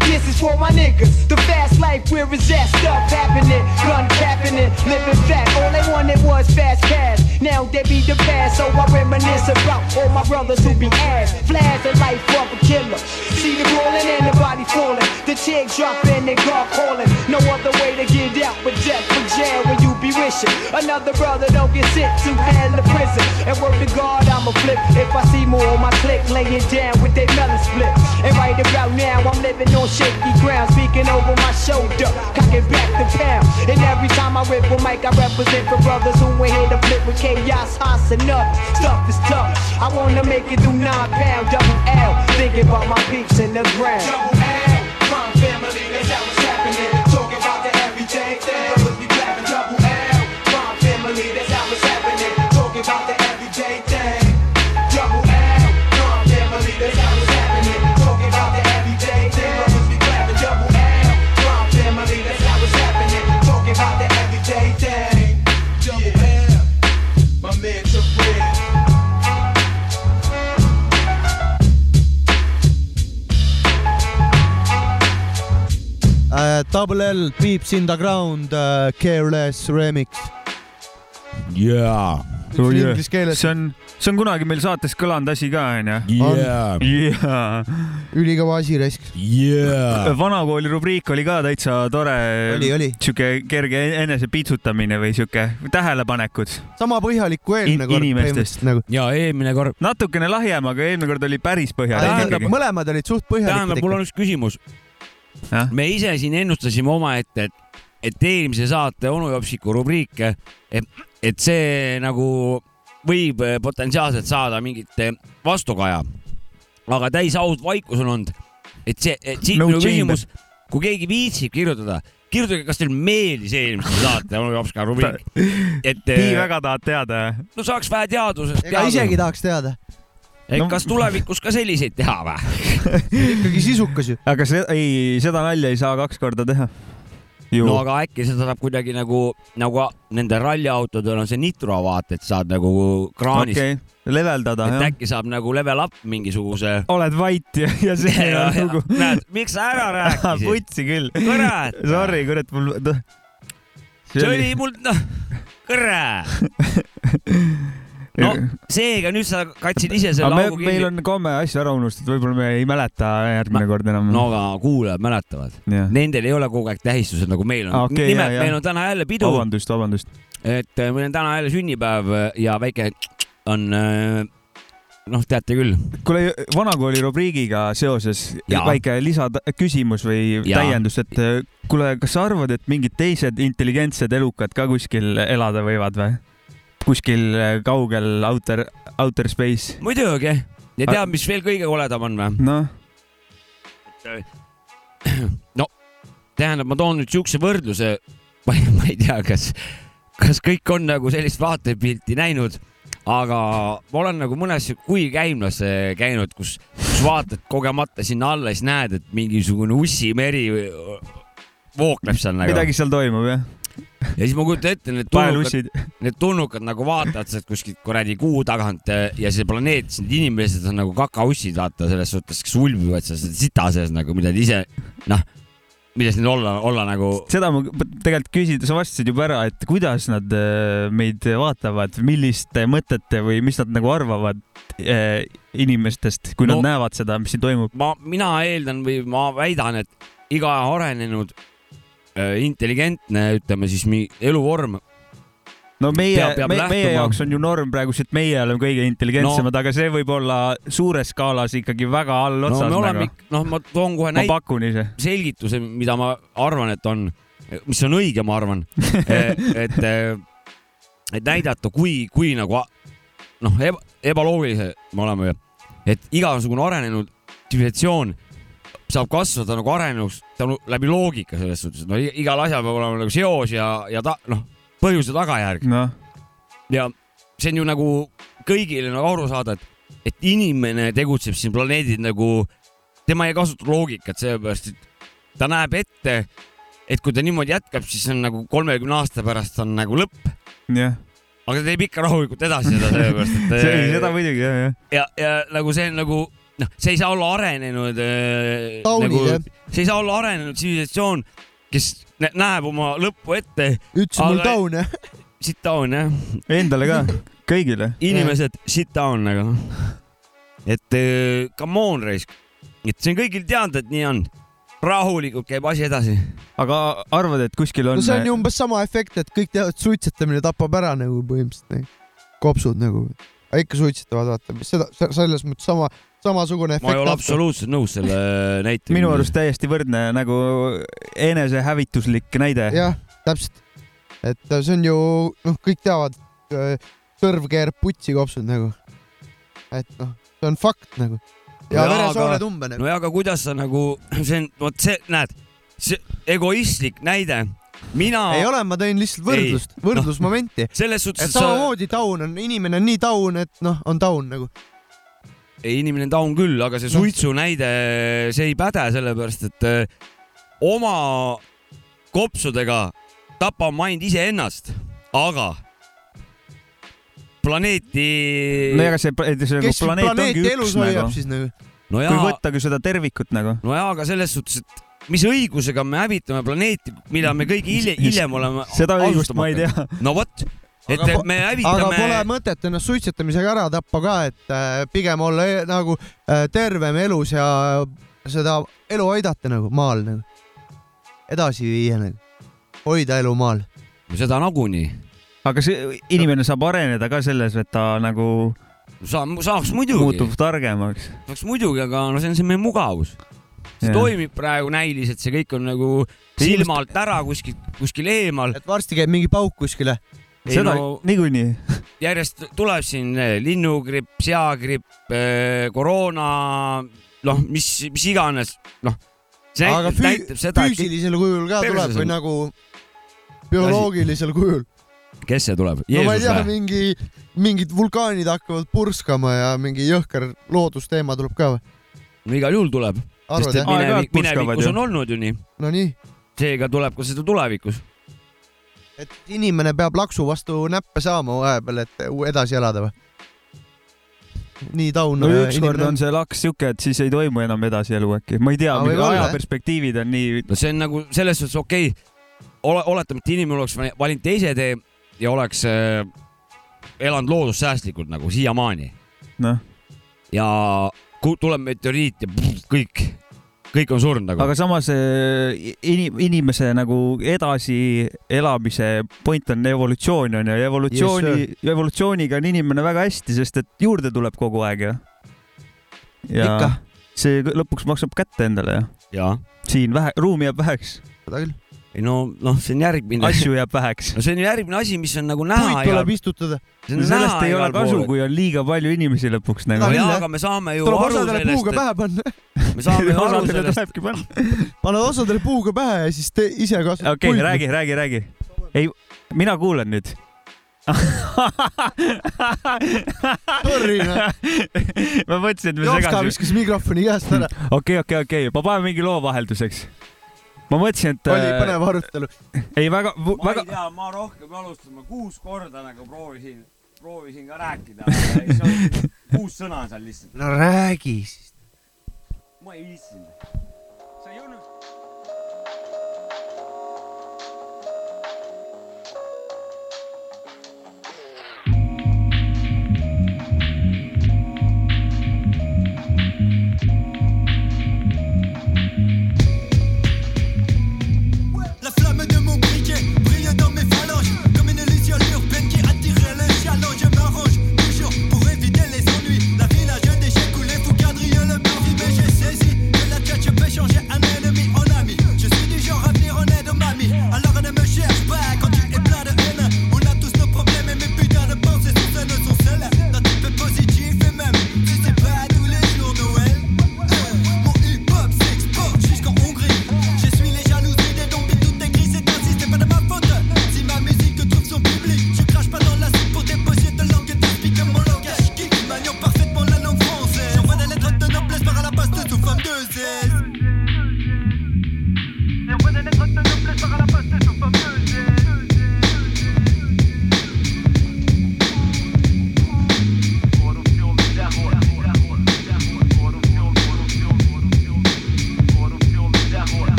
This is for my niggas. The fast life where is that stuff happening? Gun capping it, living fat. All they wanted was fast cash. Now they be the past, so I reminisce about all my brothers who be ass. Flash the life of a killer. See the rolling and the body falling. The chick dropping, they God calling. No other way to get out but death from jail when you be wishing. Another brother don't get sent to hell or prison. And word to God, I'ma flip. If I see more on my click, laying down with their melon split. And right about now, I'm living on shaky ground, speaking over my shoulder, cocking back the pound. And every time I rip a mic, I represent for brothers who ain't here to flip with chaos, hoss enough. Stuff is tough. I wanna make it through nine pound double L. Thinking about my peeps in the ground. Double L, Peeps in the ground äh,, Careless remix. jaa. Inglise keeles. see on, see on kunagi meil saates kõlanud asi ka onju. jaa. ülikõva asi raisk. jaa. vanakooli rubriik oli ka täitsa tore. Oli, oli. sihuke kerge enese piitsutamine või sihuke tähelepanekud sama põhjalik kui eelmine In- kord inimestest. nagu. ja eelmine kord. natukene lahjem, aga eelmine kord oli päris põhjalik tähendab, mõlemad olid suht tähendab, põhjalikud mul ikka. on üks küsimus. Me ise siin ennustasime omaette, et, et eelmise saate onu Jopsiku rubriik, et, et see nagu võib eh, potentsiaalselt saada mingit vastukaja. aga täis aus vaikus on olnud, et see, et siit No minu küsimus, kui keegi viitsib kirjutada, kirjutage, kas teile meeldis eelmise saate onu Jopsika rubriik, et nii eh, väga tahad teada? no saaks vähe teadusest ega isegi tahaks teada, No- kas tulevikus ka selliseid teha või? <laughs> ikkagi sisukas ju. aga see, ei, seda nalja ei saa kaks korda teha. ju no aga äkki seda saab kuidagi nagu, nagu nende ralliautodel on see nitro vaata, et saad nagu kraanist okei okay., leveldada et jah. äkki saab nagu level up mingisuguse. oled vait ja, ja see Ja, <laughs> on ja, nagu. näed, miks sa ära rääkisid? putsi küll. kurat, Sorry, kurat, mul. see oli mul, noh, kurat. No seega nüüd sa katsid ise selle me, augu meil kinni. on komme asju ära unustatud, võib-olla me ei mäleta järgmine kord enam. no aga kuulajad mäletavad, Jah. nendel ei ole kogu aeg tähistused nagu meil on Ah, okei, nimelt jah, jah. meil on täna jälle pidu, vabandust, vabandust. et äh, meil on täna jälle sünnipäev ja väike on äh, noh, teate küll. kuule, vanakooli rubriigiga seoses Jaa. väike lisaküsimus või Jaa. täiendus, et äh, kuule, kas sa arvad, et mingid teised intelligentsed elukad ka kuskil elada võivad või? Kuskil äh, kaugel outer, outer space? muidugi ja tead, mis veel kõige koledam on või? noh, no tähendab, ma toon nüüd siukse võrdluse, <laughs> ma ei, tea, kas, kas kõik on nagu sellist vaatepilti näinud, aga ma olen nagu mõnes kuikäimlas eh, käinud, kus, kus vaatad kogemata sinna alla, siis näed, et mingisugune ussimeri vookleb seal nagu. midagi seal toimub jah? Ja siis ma kujutan ette, need tulnukad, <laughs> need tulnukad nagu vaatavad sealt kuskilt kuradi kuu tagant eh, ja see planeet, need inimesed on nagu kakaussid, vaata selles suhtes, kes ulbivad seal seda sita sees nagu, mida nad ise, noh, milles neil olla, olla nagu seda ma tegelikult küsida, sa vastasid juba ära, et kuidas nad äh, meid vaatavad, milliste mõtete või mis nad nagu arvavad äh, inimestest, kui No- nad näevad seda, mis siin toimub. ma, mina eeldan või ma väidan, et iga arenenud intelligentne, ütleme siis eluvorm, no meie meie lähtuma- jaoks on ju norm praegu, et meie oleme kõige intelligentsemad no., aga see võib olla suures skaalas ikkagi väga no allotsas me no, oleme noh, ma toon kohe näite, selgituse, mida ma arvan, et on, mis on õige, ma arvan, <laughs> et, et näidata, kui, kui nagu noh, eba, ebaloogilised me oleme. Et igasugune arenenud tsivilisatsioon saab kasvada nagu arenenuks tänu läbi loogika selles suhtes, no igal asjal peab olema nagu seos ja, ja ta noh, põhjus ja tagajärg. Noh, ja see on ju nagu kõigile nagu aru saada, et, et inimene tegutseb siin planeedil nagu tema ei kasuta loogikat, sellepärast et ta näeb ette, et kui ta niimoodi jätkab, siis on nagu kolmekümne aasta pärast on nagu lõpp, jah, aga ta teeb ikka rahulikult edasi seda, sellepärast et <laughs> see, seda muidugi jah, jah. ja, ja nagu see on nagu noh, see ei saa olla arenenud äh, Taunid, nagu jah., see ei saa olla arenenud tsivilisatsioon, kes nä- näeb oma lõppu ette. ütles mul down jah. Sit down jah, Endale ka, kõigile. inimesed sit down nagu. et äh, come on raisk, et see on kõigil teada, et nii on. rahulikult käib asi edasi. aga arvad, et kuskil on no see on ju umbes sama efekt, et kõik teavad, et suitsetamine tapab ära nagu põhimõtteliselt nagu. kopsud nagu, ikka suitsetavad, vaata, mis seda, selles mõttes sama, samasugune efekt. ma ei ole absoluutselt nõus selle <laughs> näitega. minu arust täiesti võrdne nagu enesehävituslik näide. jah, täpselt. et see on ju, noh, kõik teavad, sõrv keerab putsi kopsud nagu. et noh, see on fakt nagu. ja No jaa, veresoored aga- umbe nagu. no ja aga kuidas sa nagu, <clears throat> see on, vot see, näed, see egoistlik näide. mina. ei ole, ma tõin lihtsalt võrdlust, võrdlusmomenti. selles suhtes, et samamoodi taun on, inimene on nii taun, et noh, on taun nagu. ei, inimene on taun küll, aga see suitsu näide, see ei päde, sellepärast et äh, oma kopsudega tapame ainult iseennast, aga planeeti. no ja aga see, see nagu planeet ongi üks nagu. nagu. no kui jaa, võtta ka seda tervikut nagu. no jaa, aga selles suhtes, et mis õigusega me hävitame planeeti, mida me kõige hiljem, hiljem oleme. Seda õigust ma ei tea. no vot, et aga, me aga hävitame. pole mõtet ennast suitsetamisega ära tappa ka, et äh, pigem olla e nagu äh, tervem elus ja seda elu aidata nagu maal nagu. edasi viia nagu, hoida elu maal. seda nagunii. aga see inimene saab areneda ka selles, et ta nagu Sa, saaks muidugi. muutub targemaks. saaks muidugi, aga no see on see meie mugavus. see Jah. toimib praegu näiliselt, see kõik on nagu silmalt ära kuskil, kuskil eemal. et varsti käib mingi pauk kuskile. Seda no, niikuinii. <laughs> järjest tuleb siin eh, linnugripp, seagripp, koroona, noh, mis, mis iganes, noh. see aga näitab, füü- näitab seda, füüsilisel kujul ka tuleb või nagu bioloogilisel kujul. kes see tuleb? no ma ei tea, mingi, mingid vulkaanid hakkavad purskama ja mingi jõhker loodusteema tuleb ka või? no igal juhul tuleb. Sest et minevikus on olnud ju nii. Nonii, seega tuleb ka seda tulevikus. Et inimene peab laksu vastu näppe saama vahepeal, et edasi elada või? nii taun. no ükskord on see laks siuke, et siis ei toimu enam edasielu äkki, ma ei tea jah. ajaperspektiivid on nii. no see on nagu selles suhtes okei okay., ole, oletame, et inimene oleks vali- valinud teise tee ja oleks äh, elanud loodussäästlikult nagu siiamaani noh, ja tuleb meteoriit ja pff, kõik, kõik on surnud nagu. aga samas eh, ini-, inimese nagu edasielamise point on evolutsioon on ju, ja evolutsiooni Yes,, evolutsiooniga on inimene väga hästi, sest et juurde tuleb kogu aeg ju. ja Ikka. see lõpuks maksab kätte endale ju. ja, siin vähe, ruumi jääb väheks, seda küll. Ei no, noh, see on järgmine. asju jääb <laughs> väheks. no see on järgmine asi, mis on nagu näha puid tuleb istutada. sellest ei ole kasu, kui on liiga palju inimesi lõpuks nagu no. jaa, aga me saame ju tuleb aru osadele puuga sellest, pähe panna. me saame ju <laughs> aru sellest, <laughs> paned osadele puuga pähe ja siis te ise kasvad. okei okay,, räägi, räägi, räägi. ei, mina kuulan nüüd. Sorry, noh. ma mõtlesin, et me Jopska segasime. viskas mikrofoni käest ära. okei, okei, okei, ma panen mingi loo vahelduseks. Ma mõtlesin, et. oli põnev arutelu. ei, väga, ma väga ei, tea, ma rohkem alustan, ma kuus korda nagu proovisin, proovisin ka rääkida, aga ei saa- kuus sõna seal lihtsalt. no räägi siis. ma ei viitsinud.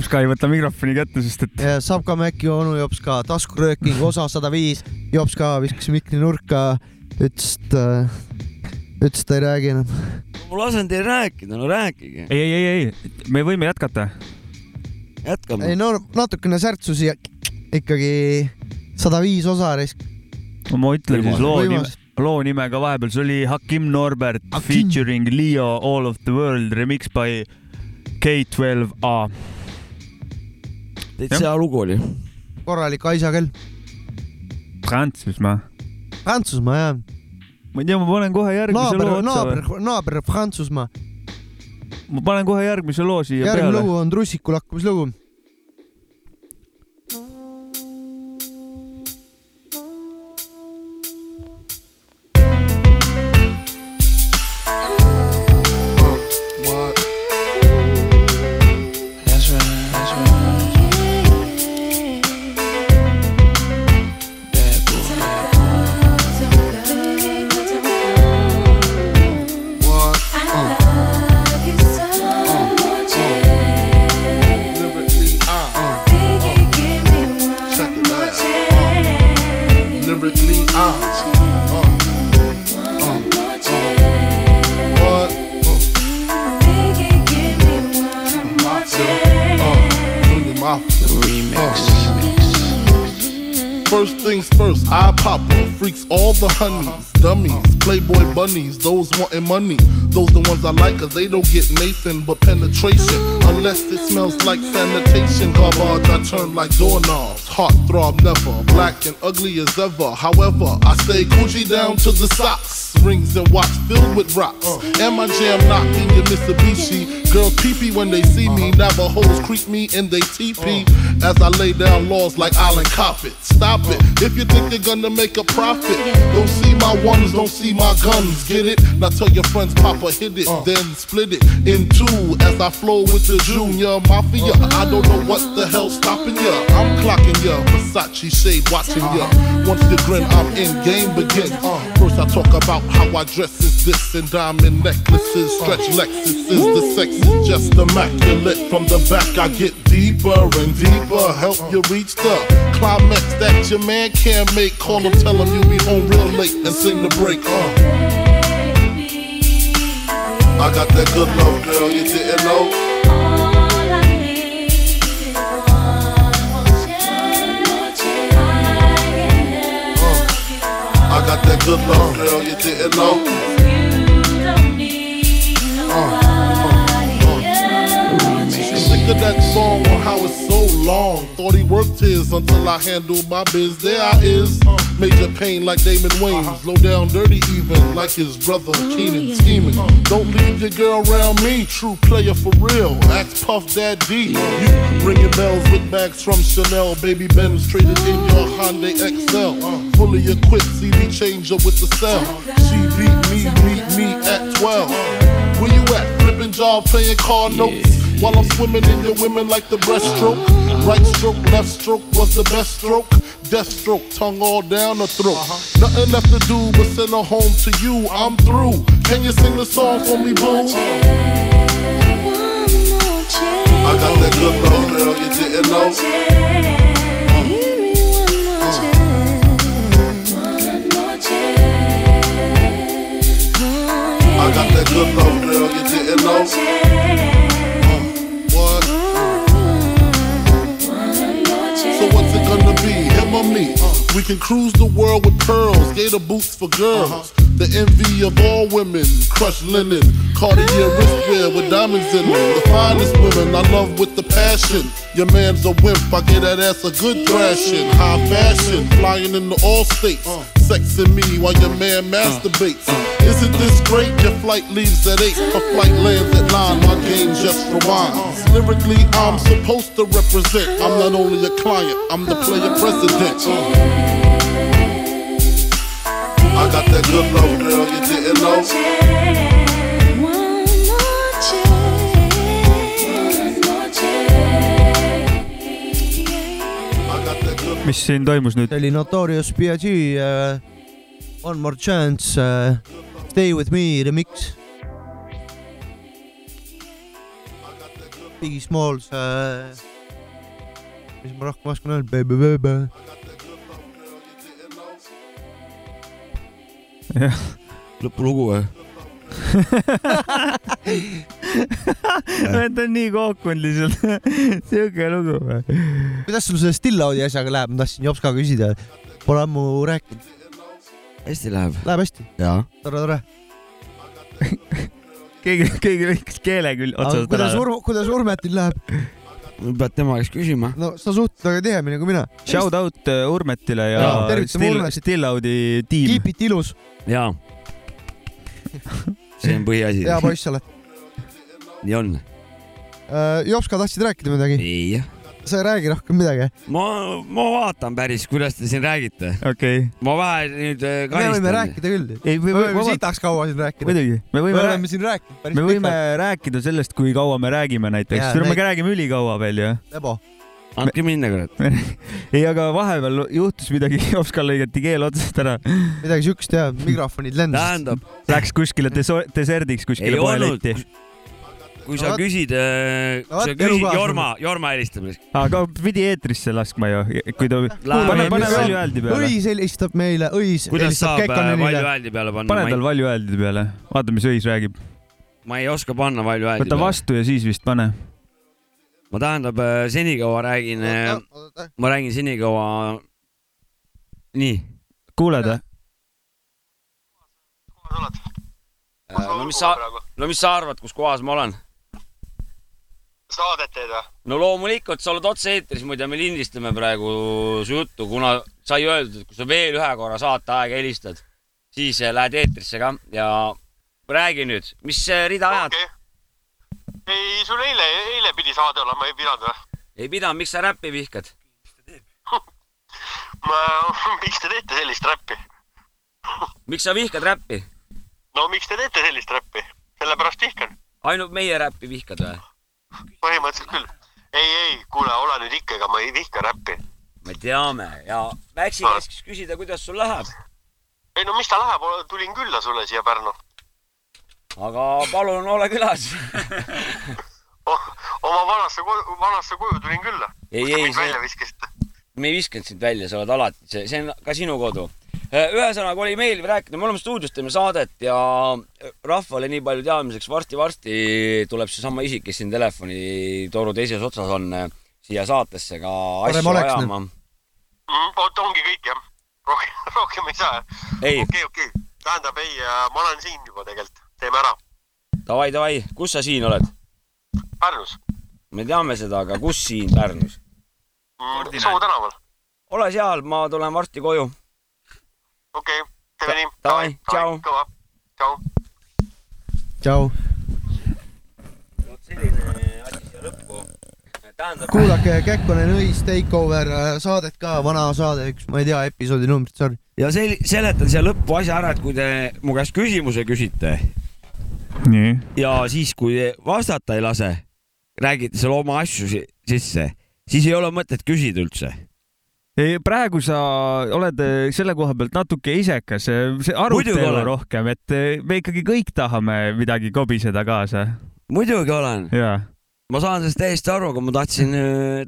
Jops ka ei võta mikrofoni kätte, sest et ja saab ka Mäkki onu Jops ka taskurööking osa sada viis, Jops ka viskas mikri nurka, ütles, et äh, ütles, et ta ei räägi enam. ma lasen teil rääkida, no rääkige. ei, ei, ei, ei, me võime jätkata. jätkame ei. no natukene särtsusi ja ikkagi sada viis osa risk. ma ütlen siis loo nime loo nime ka vahepeal, see oli Hakim Norbert Hakim. featuring Leo All of the World remix by K12A. Täitsa hea lugu oli. korralik aisakell. Prantsusmaa. Prantsusmaa jah. ma ei tea, ma panen kohe järgmise naaber loo, naaber otsa., naaber Prantsusmaa. ma panen kohe järgmise loo siia järgmine peale. lugu on Trussiku lakkumislugu. I like, cause they don't get Nathan but penetration. Unless it smells like sanitation. Garbage, I turn like doorknobs. Heart throb never, black and ugly as ever. However, I stay Gucci down to the socks. Rings and watch filled with rocks. Uh. And my jam knocking your Mitsubishi. Girls peepee when they see me. Uh-huh. Navajos creep me and they teepee. Uh. As I lay down laws like Island Coppet. Stop it. Uh. If you think you're gonna make a profit, don't see my ones, don't see my guns. Get it? Now tell your friends, Papa hit it, then split it in two. As I flow with the Junior Mafia. I don't know what the hell's stopping ya. I'm clocking ya. Versace shade watching ya. Once you grin, I'm in game begin. Uh, I talk about how I dress is this and diamond necklaces, stretch Lexus is The sex is just immaculate. From the back I get deeper and deeper. Help you reach the climax that your man can't make. Call him, tell him you be home real late and sing the break. Uh. I got that good love, girl, you didn't know. Love, girl, you didn't know. Sick of that song on how it's so long. Thought he worked his until I handled my biz. There I is. Uh. Major pain like Damon Wayans. Uh-huh. Low down dirty even like his brother oh, Keenan scheming. Uh-huh. Don't leave your girl around me. True player for real. Ask Puff Dad D. You ringing bells with bags from Chanel. Baby Ben's traded in your oh, Hyundai XL. Fully equipped CD changer with the cell. She beat me, meet me at 12. Where you at? Flipping job, playing car notes. While I'm swimming in your women like the breaststroke. Right stroke, left stroke was the best stroke. Death stroke, tongue all down the throat. Uh-huh. Nothing left to do but send her home to you. I'm through. Can you sing the song for me, boo? I got that good love, girl, you didn't know. I got that good love, girl, you didn't know. Or me? We can cruise the world with pearls, gator boots for girls. The envy of all women, crushed linen, Cartier wristwear with diamonds in them. The finest women I love with the passion. Your man's a wimp, I get that ass a good thrashing. High fashion, flying into all states. Sexing me while your man masturbates. Isn't this great? Your flight leaves at 8, a flight lands at 9. My game just rewinds. Lyrically, I'm supposed to represent. I'm not only a client, I'm the player president. I got that good love, girl, you didn't know. mis siin toimus nüüd? see oli Notorious B.I.G uh, One More Chance uh, Stay With Me remix. Biggie Smalls uh,, mis ma rohkem oskan öelda, baby, baby. Lõpulugu või? ta on nii kookunud lihtsalt. siuke lugu või? kuidas sul selle Still Audi asjaga läheb, ma tahtsin Jops ka küsida, pole ammu rääkinud. hästi läheb. Läheb hästi? tore, tore. <laughs> keegi, keegi lõikas keele küll kuidas ära. Urm-, kuidas Urmetil läheb? Pead tema käest küsima. no sa suhtled temaga tihemini kui mina. Shout out äh, Urmetile ja tervitame Still, Urmetit. Still Audi tiim. Keep it ilus. jaa. see on põhiasi. hea poiss oled. nii on. Jops ka tahtsid rääkida midagi? ei. Sa ei räägi rohkem midagi? ma, ma vaatan päris, kuidas te siin räägite. okei okay.. ma vähe nüüd äh, me võime karistan. rääkida küll. ei, me võime sitaks kaua siin rääkida. muidugi, me võime me oleme siin rääkinud päris me võime rääkida sellest, kui kaua me räägime näiteks me räägime ülikaua veel ju. Lebo. andke minna, kurat. <laughs> ei, aga vahepeal juhtus midagi, <laughs> Opskal lõigati keel otsast ära. midagi siukest jah, mikrofonid lendasid. tähendab, Läks kuskile deserdiks kuskile poeletti., kui No sa küsid, kui No sa küsid. Jorma, Jorma helistab. aga pidi eetrisse laskma ju, kui ta, pane, pane valjuhääldi peale. õis helistab meile, õis kuidas saab äh, valju hääldi peale panna? pane tal valjuhääldi peale, vaata, mis õis räägib. ma ei oska panna valju hääldi võta peale. vastu ja siis vist pane. ma tähendab, senikaua räägin, ma räägin senikaua. nii. kuuled või? no mis sa, no mis sa arvad, kus kohas ma olen? Saadet teed või? no loomulikult, sa oled otse-eetris, muide me lindistame praegu su juttu, kuna sai öeldud, et kui sa veel ühe korra saateaega helistad, siis eh, lähed eetrisse ka ja räägi nüüd, mis eh, rida ajad okay.? ei, sul eile, eile pidi saade olema, ei pidanud või? ei pidanud, miks sa räppi vihkad? <laughs> ma, <laughs> miks te teete sellist räppi? <laughs> miks sa vihkad räppi? no miks te teete sellist räppi? sellepärast vihkan. ainult meie räppi vihkad või? Põhimõtteliselt küll. ei, ei, kuule, ole nüüd ikka, ega ma ei vihka räppi. me teame ja Väksi käskis küsida, kuidas sul läheb. ei no mis ta läheb, tulin külla sulle siia Pärnu. aga palun ole külas. <laughs> oma vanasse vanasse koju tulin külla. ei, ei, viskasite? me ei viskanud sind välja, sa oled alati, see, see on ka sinu kodu. Ühesõnaga oli meeldiv rääkida, me oleme stuudios, teeme saadet ja rahvale nii palju teadmiseks varsti-varsti tuleb seesama isik, kes siin telefonitoru teises otsas on, siia saatesse ka asju ajama. Mm, oot, ongi kõik jah? rohkem, <laughs> rohkem ei saa? ei, okei, okei, tähendab ei, ma olen siin juba tegelikult, teeme ära. davai, davai, kus sa siin oled? Pärnus me teame seda, aga kus siin Pärnus? mm,, Soo tänaval. ole seal, ma tulen varsti koju. Okei okay,, teeme nii. davai, tšau. kõva, tšau. tšau. vot selline asi siia lõppu. tähendab. kuulake Kekkonen Õis Takeover äh, saadet ka, vana saade, üks, ma ei tea episoodi numbrit, sorry. ja sel-, seletan siia lõppu asja ära, et kui te mu käest küsimuse küsite nii. ja siis, kui te vastata ei lase, räägite seal oma asju si- sisse, siis ei ole mõtet küsida üldse. ei, praegu sa oled eh, selle koha pealt natuke isekas, see Muidugi arutelu rohkem, et eh, me ikkagi kõik tahame midagi kobiseda kaasa. muidugi olen. ma saan sellest täiesti aru, aga ma tahtsin,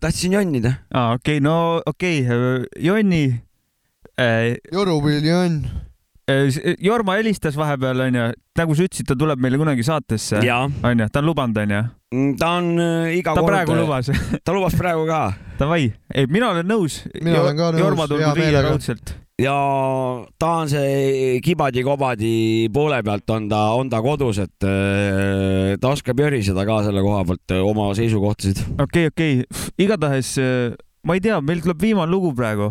tahtsin jonnida. aa, okei okay,, no okei okay., Jonni äh,. Joru või Jonn? Jorma helistas vahepeal onju, nagu sa ütlesid, ta tuleb meile kunagi saatesse. Onju, ta on lubanud onju. Ta on äh, iga ta kord. praegu lubas. <laughs> ta lubas praegu ka. Davai, ei mina olen nõus. Mina olen ka nõus, Jorma hea tulgu viia raudselt. ja ta on see kibadi-kobadi poole pealt on ta, on ta kodus, et äh, ta oskabjöriseda ka selle koha pealt äh, oma seisukohtasid. okei, okei, igatahes äh, ma ei tea, meil tuleb viimane lugu praegu.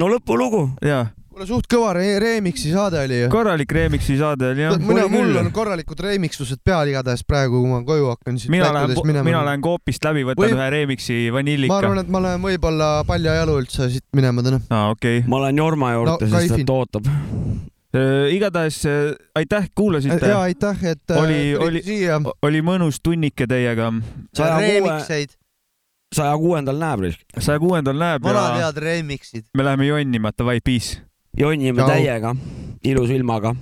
no lõpulugu. jaa, kuule, suht kõva re remix'i saade oli ju. korralik remix'i saade oli jah. mina, mul on korralikud remixlused peal igatahes praegu, kui ma koju hakkan siis mina lähen mina lähen koopist läbi, võtan Või- ühe remix'i ma vanillika arvan, et ma lähen võib-olla paljajalu üldse siit minema täna. aa, okei okay.. ma lähen Jorma juurde No, sest ta ootab. igatahes äh, aitäh, kuulasite. ja aitäh, et äh, oli, oli oli mõnus tunnike teiega. saja kuue, saja kuuendal näeb. saja kuuendal näeb vanad head remix'id. me läheme jonnima, davai, peace jonnime Ciao. täiega, ilus ilmaga.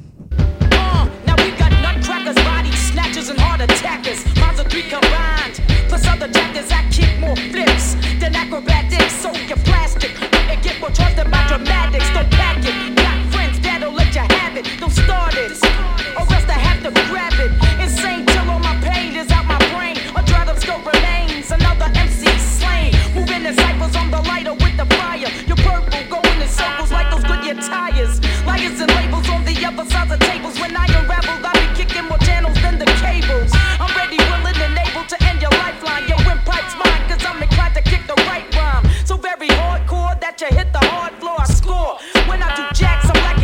Plus other jackets, I kick more flips than acrobatics, soak your plastic, and get more trust than my dramatics. Don't pack it, got friends that'll let you have it. Don't start it, or else I have to grab it. Insane till all my pain is out my brain. A dread of scope remains, another MC slain. Moving disciples on the lighter with the fire. Your purple gold. in circles like those Goodyear tires. Liars and labels on the other sides of tables. When I unravel, I be kicking more channels than the cables. I'm ready, willing, and able to end your lifeline. Your windpipe's mine, cause I'm inclined to kick the right rhyme. So very hardcore that you hit the hard floor. I score. When I do jacks, I'm like